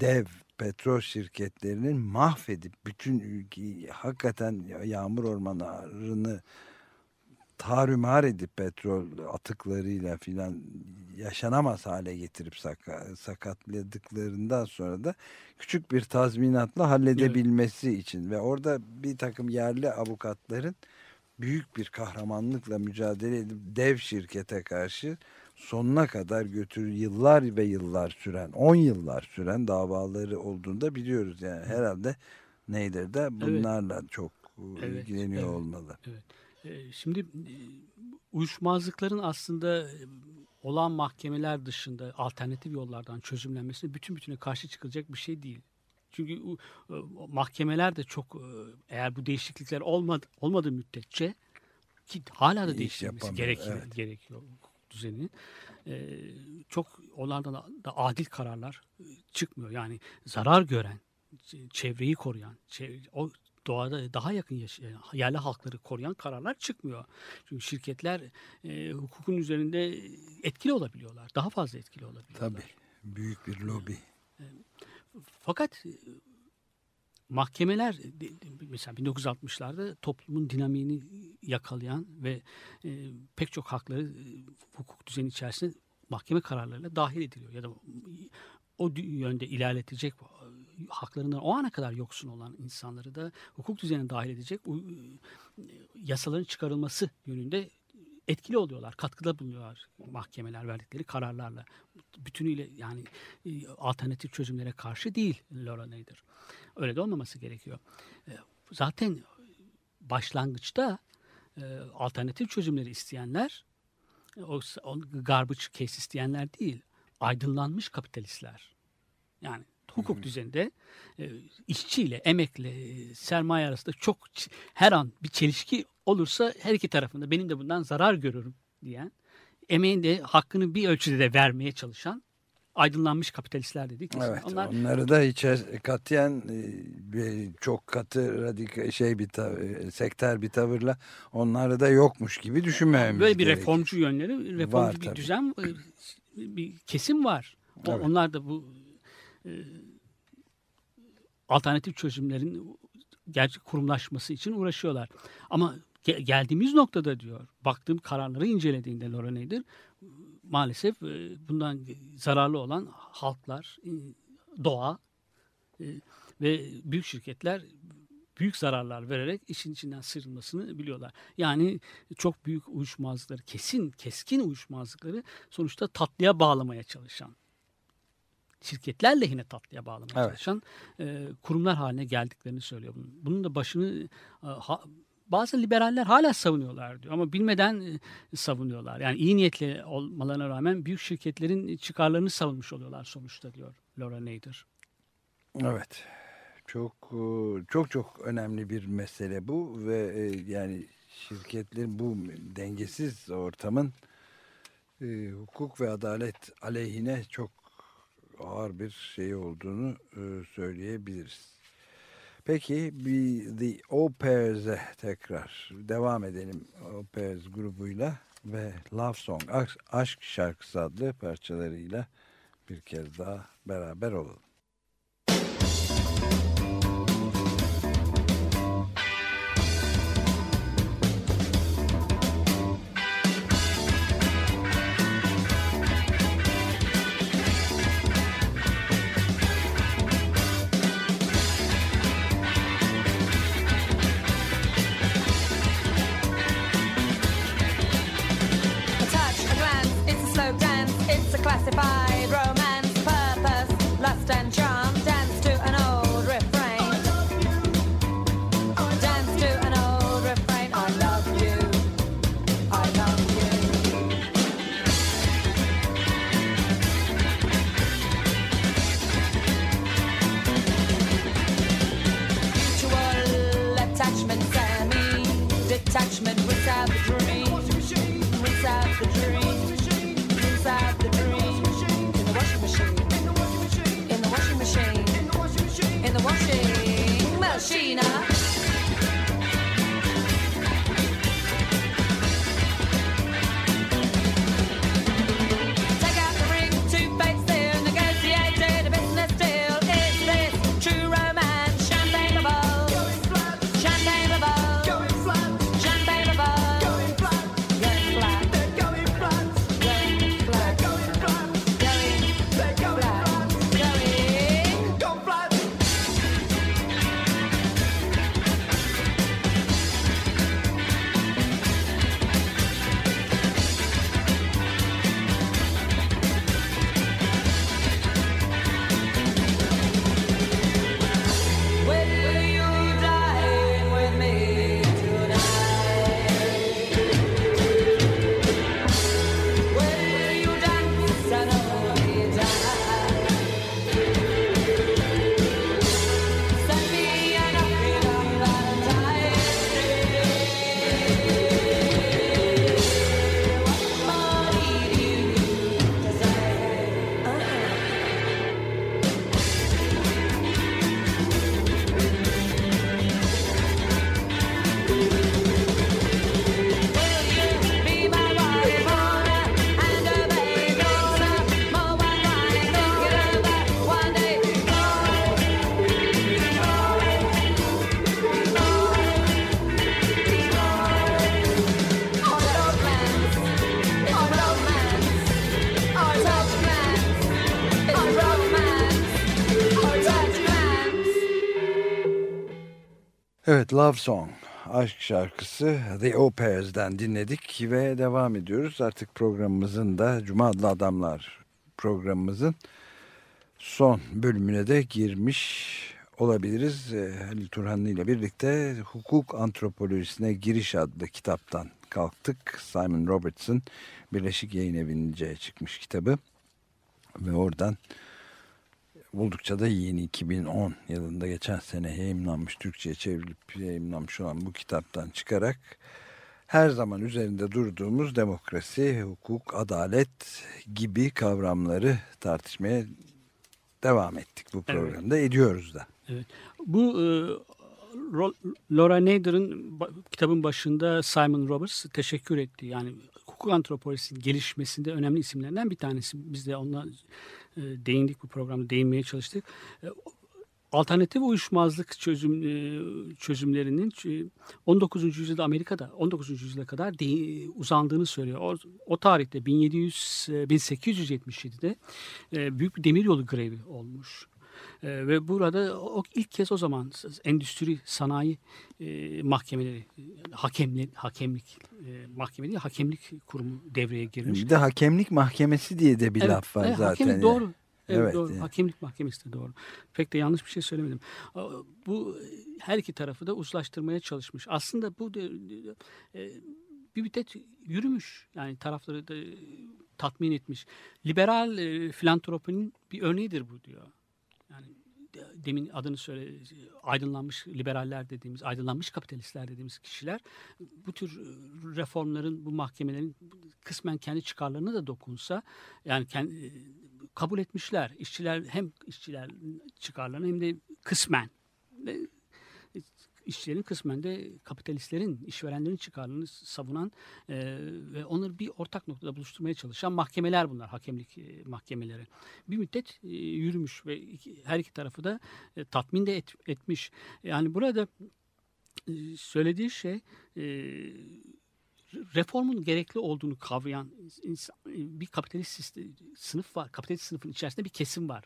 dev petrol şirketlerinin mahvedip bütün ülkeyi hakikaten yağmur ormanlarını tarumar edip petrol atıklarıyla filan yaşanamaz hale getirip saka- sakatladıklarından sonra da küçük bir tazminatla halledebilmesi için ve orada bir takım yerli avukatların büyük bir kahramanlıkla mücadele edip dev şirkete karşı sonuna kadar götür yıllar ve yıllar süren 10 yıllar süren davaları olduğunu da biliyoruz. Yani herhalde Neydir de bunlarla çok e, Evet, ilgileniyor evet. olmalı. Ee, Şimdi e, uyuşmazlıkların aslında e, olan mahkemeler dışında alternatif yollardan çözümlenmesine bütün bütüne karşı çıkılacak bir şey değil. Çünkü o mahkemeler de çok e, eğer bu değişiklikler olmadı, olmadığı müddetçe ki hala da İş değiştirilmesi gerekiyor, evet. gerekiyor düzeninin. E, çok onlardan da, adil kararlar e, çıkmıyor. Yani zarar gören, çevreyi koruyan, o doğada daha yakın yaşayan yerli halkları koruyan kararlar çıkmıyor. Çünkü şirketler e, hukukun üzerinde etkili olabiliyorlar. Daha fazla etkili olabiliyorlar. Tabii büyük bir lobi. Fakat e, mahkemeler de- de- mesela 1960'larda toplumun dinamiğini yakalayan ve e, pek çok hakları e, hukuk düzeni içerisinde mahkeme kararlarıyla dahil ediliyor ya da o dü- yönde ilerletecek e, haklarından o ana kadar yoksun olan insanları da hukuk düzenine dahil edecek yasaların çıkarılması yönünde etkili oluyorlar, katkıda bulunuyorlar mahkemeler verdikleri kararlarla. Bütünüyle yani e, alternatif çözümlere karşı değil Laura Nader. Öyle de olmaması gerekiyor. E, Zaten başlangıçta e, alternatif çözümleri isteyenler o, o garbage case isteyenler değil, aydınlanmış kapitalistler. Yani hukuk düzeninde e, işçiyle, emekle, e, sermaye arasında çok her an bir çelişki olursa her iki tarafında benim de bundan zarar görürüm diyen, emeğin de hakkını bir ölçüde de vermeye çalışan aydınlanmış kapitalistler dedik. Evet, Onlar onları da hiç katiyen e, bir- çok katı radikal şey bir tav- sekter bir tavırla onları da yokmuş gibi düşünmememiz böyle bir gerekir. reformcu yönleri, reformcu Var bir tabii. düzen, e, bir kesim var. O- Evet. Onlar da bu e, alternatif çözümlerin gerçek kurumlaşması için uğraşıyorlar. Ama ge- geldiğimiz noktada diyor, baktığım kararları incelediğinde Laura Nader, maalesef e, bundan zararlı olan halklar, e, doğa e, ve büyük şirketler büyük zararlar vererek işin içinden sıyrılmasını biliyorlar. Yani çok büyük uyuşmazlıkları, kesin, keskin uyuşmazlıkları sonuçta tatlıya bağlamaya çalışan, şirketler lehine tatlıya bağlamaya Evet. çalışan e, kurumlar haline geldiklerini söylüyor. Bunun, bunun da başını e, ha- bazı liberaller hala savunuyorlar diyor ama bilmeden e, savunuyorlar. Yani iyi niyetli olmalarına rağmen büyük şirketlerin çıkarlarını savunmuş oluyorlar sonuçta diyor Laura Nader. Evet. Çok e, çok çok önemli bir mesele bu ve e, yani şirketlerin bu dengesiz ortamın hukuk ve adalet aleyhine çok ağır bir şey olduğunu e, söyleyebiliriz. Peki bir The Au tekrar devam edelim Au grubuyla. ve Love Song Aşk Şarkısı adlı parçalarıyla bir kez daha beraber olalım. Attachment, semi detachment, rinse out the dream, rinse out the dream, rinse the. In the washing machine, in the washing machine, in the washing machine, in the washing machine. Evet Love Song aşk şarkısı The Opers'den dinledik ve devam ediyoruz. Artık programımızın da Cuma adlı Adamlar programımızın son bölümüne de girmiş olabiliriz. Ee, Halil Turhanlı ile birlikte Hukuk Antropolojisine Giriş adlı kitaptan kalktık. Simon Robertson Birleşik Yayın Evi'nce çıkmış kitabı ve oradan oldukça da yeni 2010 yılında geçen sene yayımlanmış Türkçe'ye çevrilip yayımlanmış olan bu kitaptan çıkarak her zaman üzerinde durduğumuz demokrasi, hukuk, adalet gibi kavramları tartışmaya devam ettik bu programda. Ediyoruz da. Bu e, Laura Nader'ın kitabın başında Simon Roberts teşekkür etti. Yani hukuk antropolojisinin gelişmesinde önemli isimlerden bir tanesi. Biz de e, değindik bu programda değinmeye çalıştık. E, alternatif uyuşmazlık çözüm e, çözümlerinin e, 19. yüzyılda Amerika'da 19. yüzyıla kadar de- uzandığını söylüyor. O, o tarihte 1700 e, 1877'de e, büyük bir demiryolu grevi olmuş. E, ve burada o ilk kez o zaman endüstri sanayi e, mahkemeleri e, hakemli hakemlik e, mahkeme değil hakemlik kurumu devreye girmiş. Bir de hakemlik mahkemesi diye de bir Evet, laf var evet, zaten. hakemlik doğru. Evet, Evet, doğru. yani. Hakemlik mahkemesi de doğru. Pek de yanlış bir şey söylemedim. Bu her iki tarafı da uzlaştırmaya çalışmış. Aslında bu da, e, bir müddet yürümüş. Yani tarafları da tatmin etmiş. Liberal e, filantropinin bir örneğidir bu diyor. Yani de- demin adını söyle aydınlanmış liberaller dediğimiz aydınlanmış kapitalistler dediğimiz kişiler bu tür e, reformların bu mahkemelerin kısmen kendi çıkarlarına da dokunsa yani kendi, kabul etmişler. İşçiler hem işçiler çıkarlarını hem de kısmen. E, işçilerin kısmen de kapitalistlerin, işverenlerin çıkarlarını savunan e, ve onları bir ortak noktada buluşturmaya çalışan mahkemeler bunlar, hakemlik e, mahkemeleri. Bir müddet e, yürümüş ve iki, her iki tarafı da e, tatmin de et- etmiş. Yani burada e, söylediği şey e, reformun gerekli olduğunu kavrayan insan, bir kapitalist sınıf var. Kapitalist sınıfın içerisinde bir kesim var.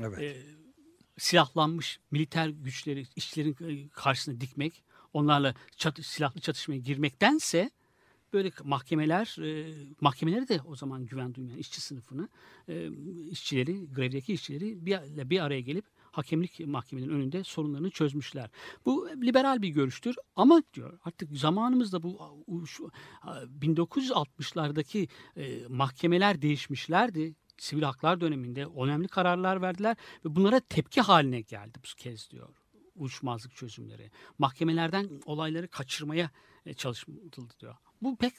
Evet. E, silahlanmış militer güçleri işçilerin e, karşısına dikmek, onlarla çat, silahlı çatışmaya girmektense böyle mahkemeler, e, mahkemeleri de o zaman güven duymayan işçi sınıfını, e, işçileri, grevdeki işçileri bir, bir araya gelip hakemlik mahkemenin önünde sorunlarını çözmüşler. Bu liberal bir görüştür ama diyor artık zamanımızda bu şu, 1960'lardaki e, mahkemeler değişmişlerdi. Sivil haklar döneminde önemli kararlar verdiler ve bunlara tepki haline geldi bu kez diyor uyuşmazlık çözümleri. Mahkemelerden olayları kaçırmaya e, çalışıldı diyor. Bu pek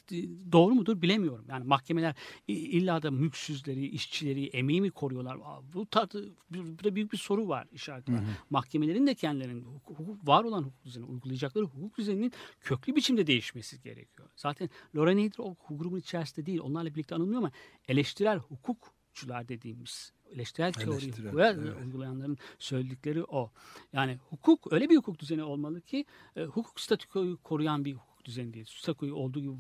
doğru mudur bilemiyorum. Yani mahkemeler illa da mülksüzleri, işçileri, emeği mi koruyorlar? Bu tadı, burada büyük bir soru var işareti. Mahkemelerin de kendilerinin hukuk, hukuk- var olan hukuk düzeni, uygulayacakları hukuk düzeninin köklü biçimde değişmesi gerekiyor. Zaten Laura Nader o hukuk grubunun içerisinde değil, onlarla birlikte anılmıyor ama eleştirel hukukçular dediğimiz eleştirel teori Eleştirel, hukuka evet. uygulayanların söyledikleri o. Yani hukuk öyle bir hukuk düzeni olmalı ki e, hukuk statükoyu koruyan bir hukuk düzeni değil. Statükoyu olduğu gibi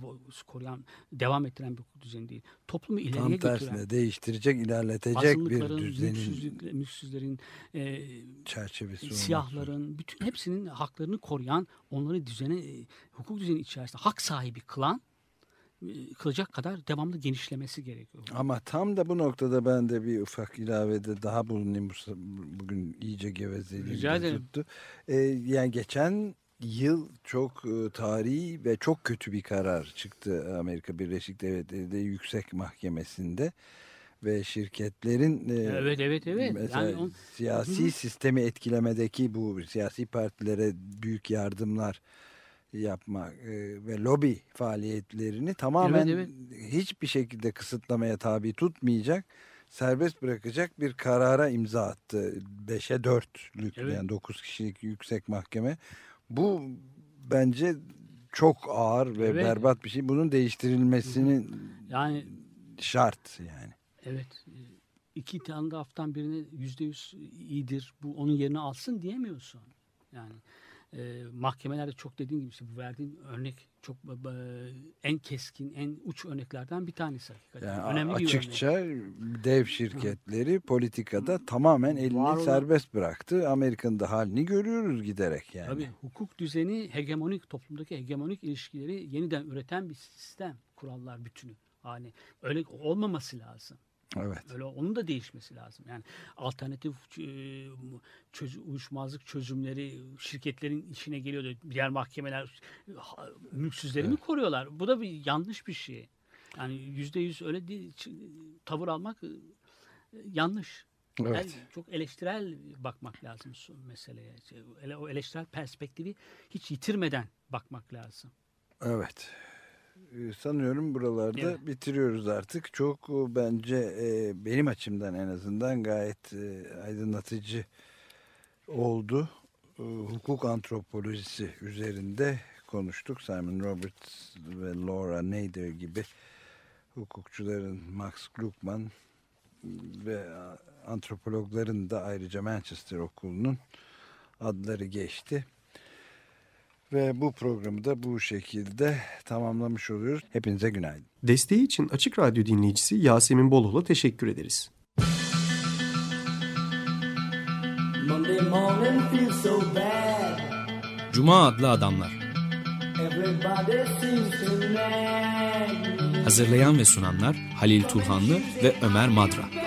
koruyan, devam ettiren bir hukuk düzeni değil. Toplumu ileriye Tam götüren, tersine değiştirecek, ilerletecek bir düzenin mülksüzlük- mülksüzlerin, e, çerçevesi olması. siyahların, bütün hepsinin haklarını koruyan, onları düzene, e, hukuk düzeni içerisinde hak sahibi kılan, kılacak kadar devamlı genişlemesi gerekiyor. Ama tam da bu noktada ben de bir ufak ilavede daha bulunayım. Bu- Bugün iyice gevezeliğim Rica de ederim. tuttu. Ee, yani geçen yıl çok tarihi ve çok kötü bir karar çıktı Amerika Birleşik Devletleri'de yüksek mahkemesinde ve şirketlerin Evet, evet, evet. Yani on- siyasi Hı hı. sistemi etkilemedeki bu siyasi partilere büyük yardımlar yapma e, ve lobi faaliyetlerini tamamen Evet, hiçbir şekilde kısıtlamaya tabi tutmayacak serbest bırakacak bir karara imza attı. 5'e 4'lük Evet. yani 9 kişilik yüksek mahkeme. Bu bence çok ağır ve Evet. berbat bir şey. Bunun değiştirilmesinin Yani şart yani. Evet. e, iki tane de haftan birine yüzde yüz iyidir. Bu onun yerini alsın diyemiyorsun. Yani e, mahkemelerde çok dediğin gibi işte bu verdiğin örnek çok e, en keskin, en uç örneklerden bir tanesi hakikaten. Yani Önemli bir açıkça örnek. dev şirketleri politikada tamamen elini Var olan- serbest bıraktı. Amerika'nın da halini görüyoruz giderek yani. Tabii hukuk düzeni hegemonik toplumdaki hegemonik ilişkileri yeniden üreten bir sistem, kurallar bütünü. Yani öyle olmaması lazım. Evet. Öyle onun da değişmesi lazım. Yani alternatif e, çöz, uyuşmazlık çözümleri şirketlerin işine geliyordu. Diğer mahkemeler mülksüzleri mi koruyorlar? Bu da bir yanlış bir şey. Yani yüzde yüz öyle değil, tavır almak e, yanlış. Evet. Yani çok eleştirel bakmak lazım meseleye. Şey, O eleştirel perspektifi hiç yitirmeden bakmak lazım. Evet. Ee, Sanıyorum buralarda Evet. bitiriyoruz artık. Çok e, bence e, benim açımdan en azından gayet e, aydınlatıcı oldu. E, Hukuk antropolojisi üzerinde konuştuk. Simon Roberts ve Laura Nader gibi hukukçuların Max Gluckman ve antropologların da ayrıca Manchester Okulu'nun adları geçti. Ve bu programı da bu şekilde tamamlamış oluyoruz. Hepinize günaydın. Desteği için Açık Radyo dinleyicisi Yasemin Boloğlu'na teşekkür ederiz. Cuma adlı adamlar. Hazırlayan ve sunanlar Halil Turhanlı ve Ömer Madra.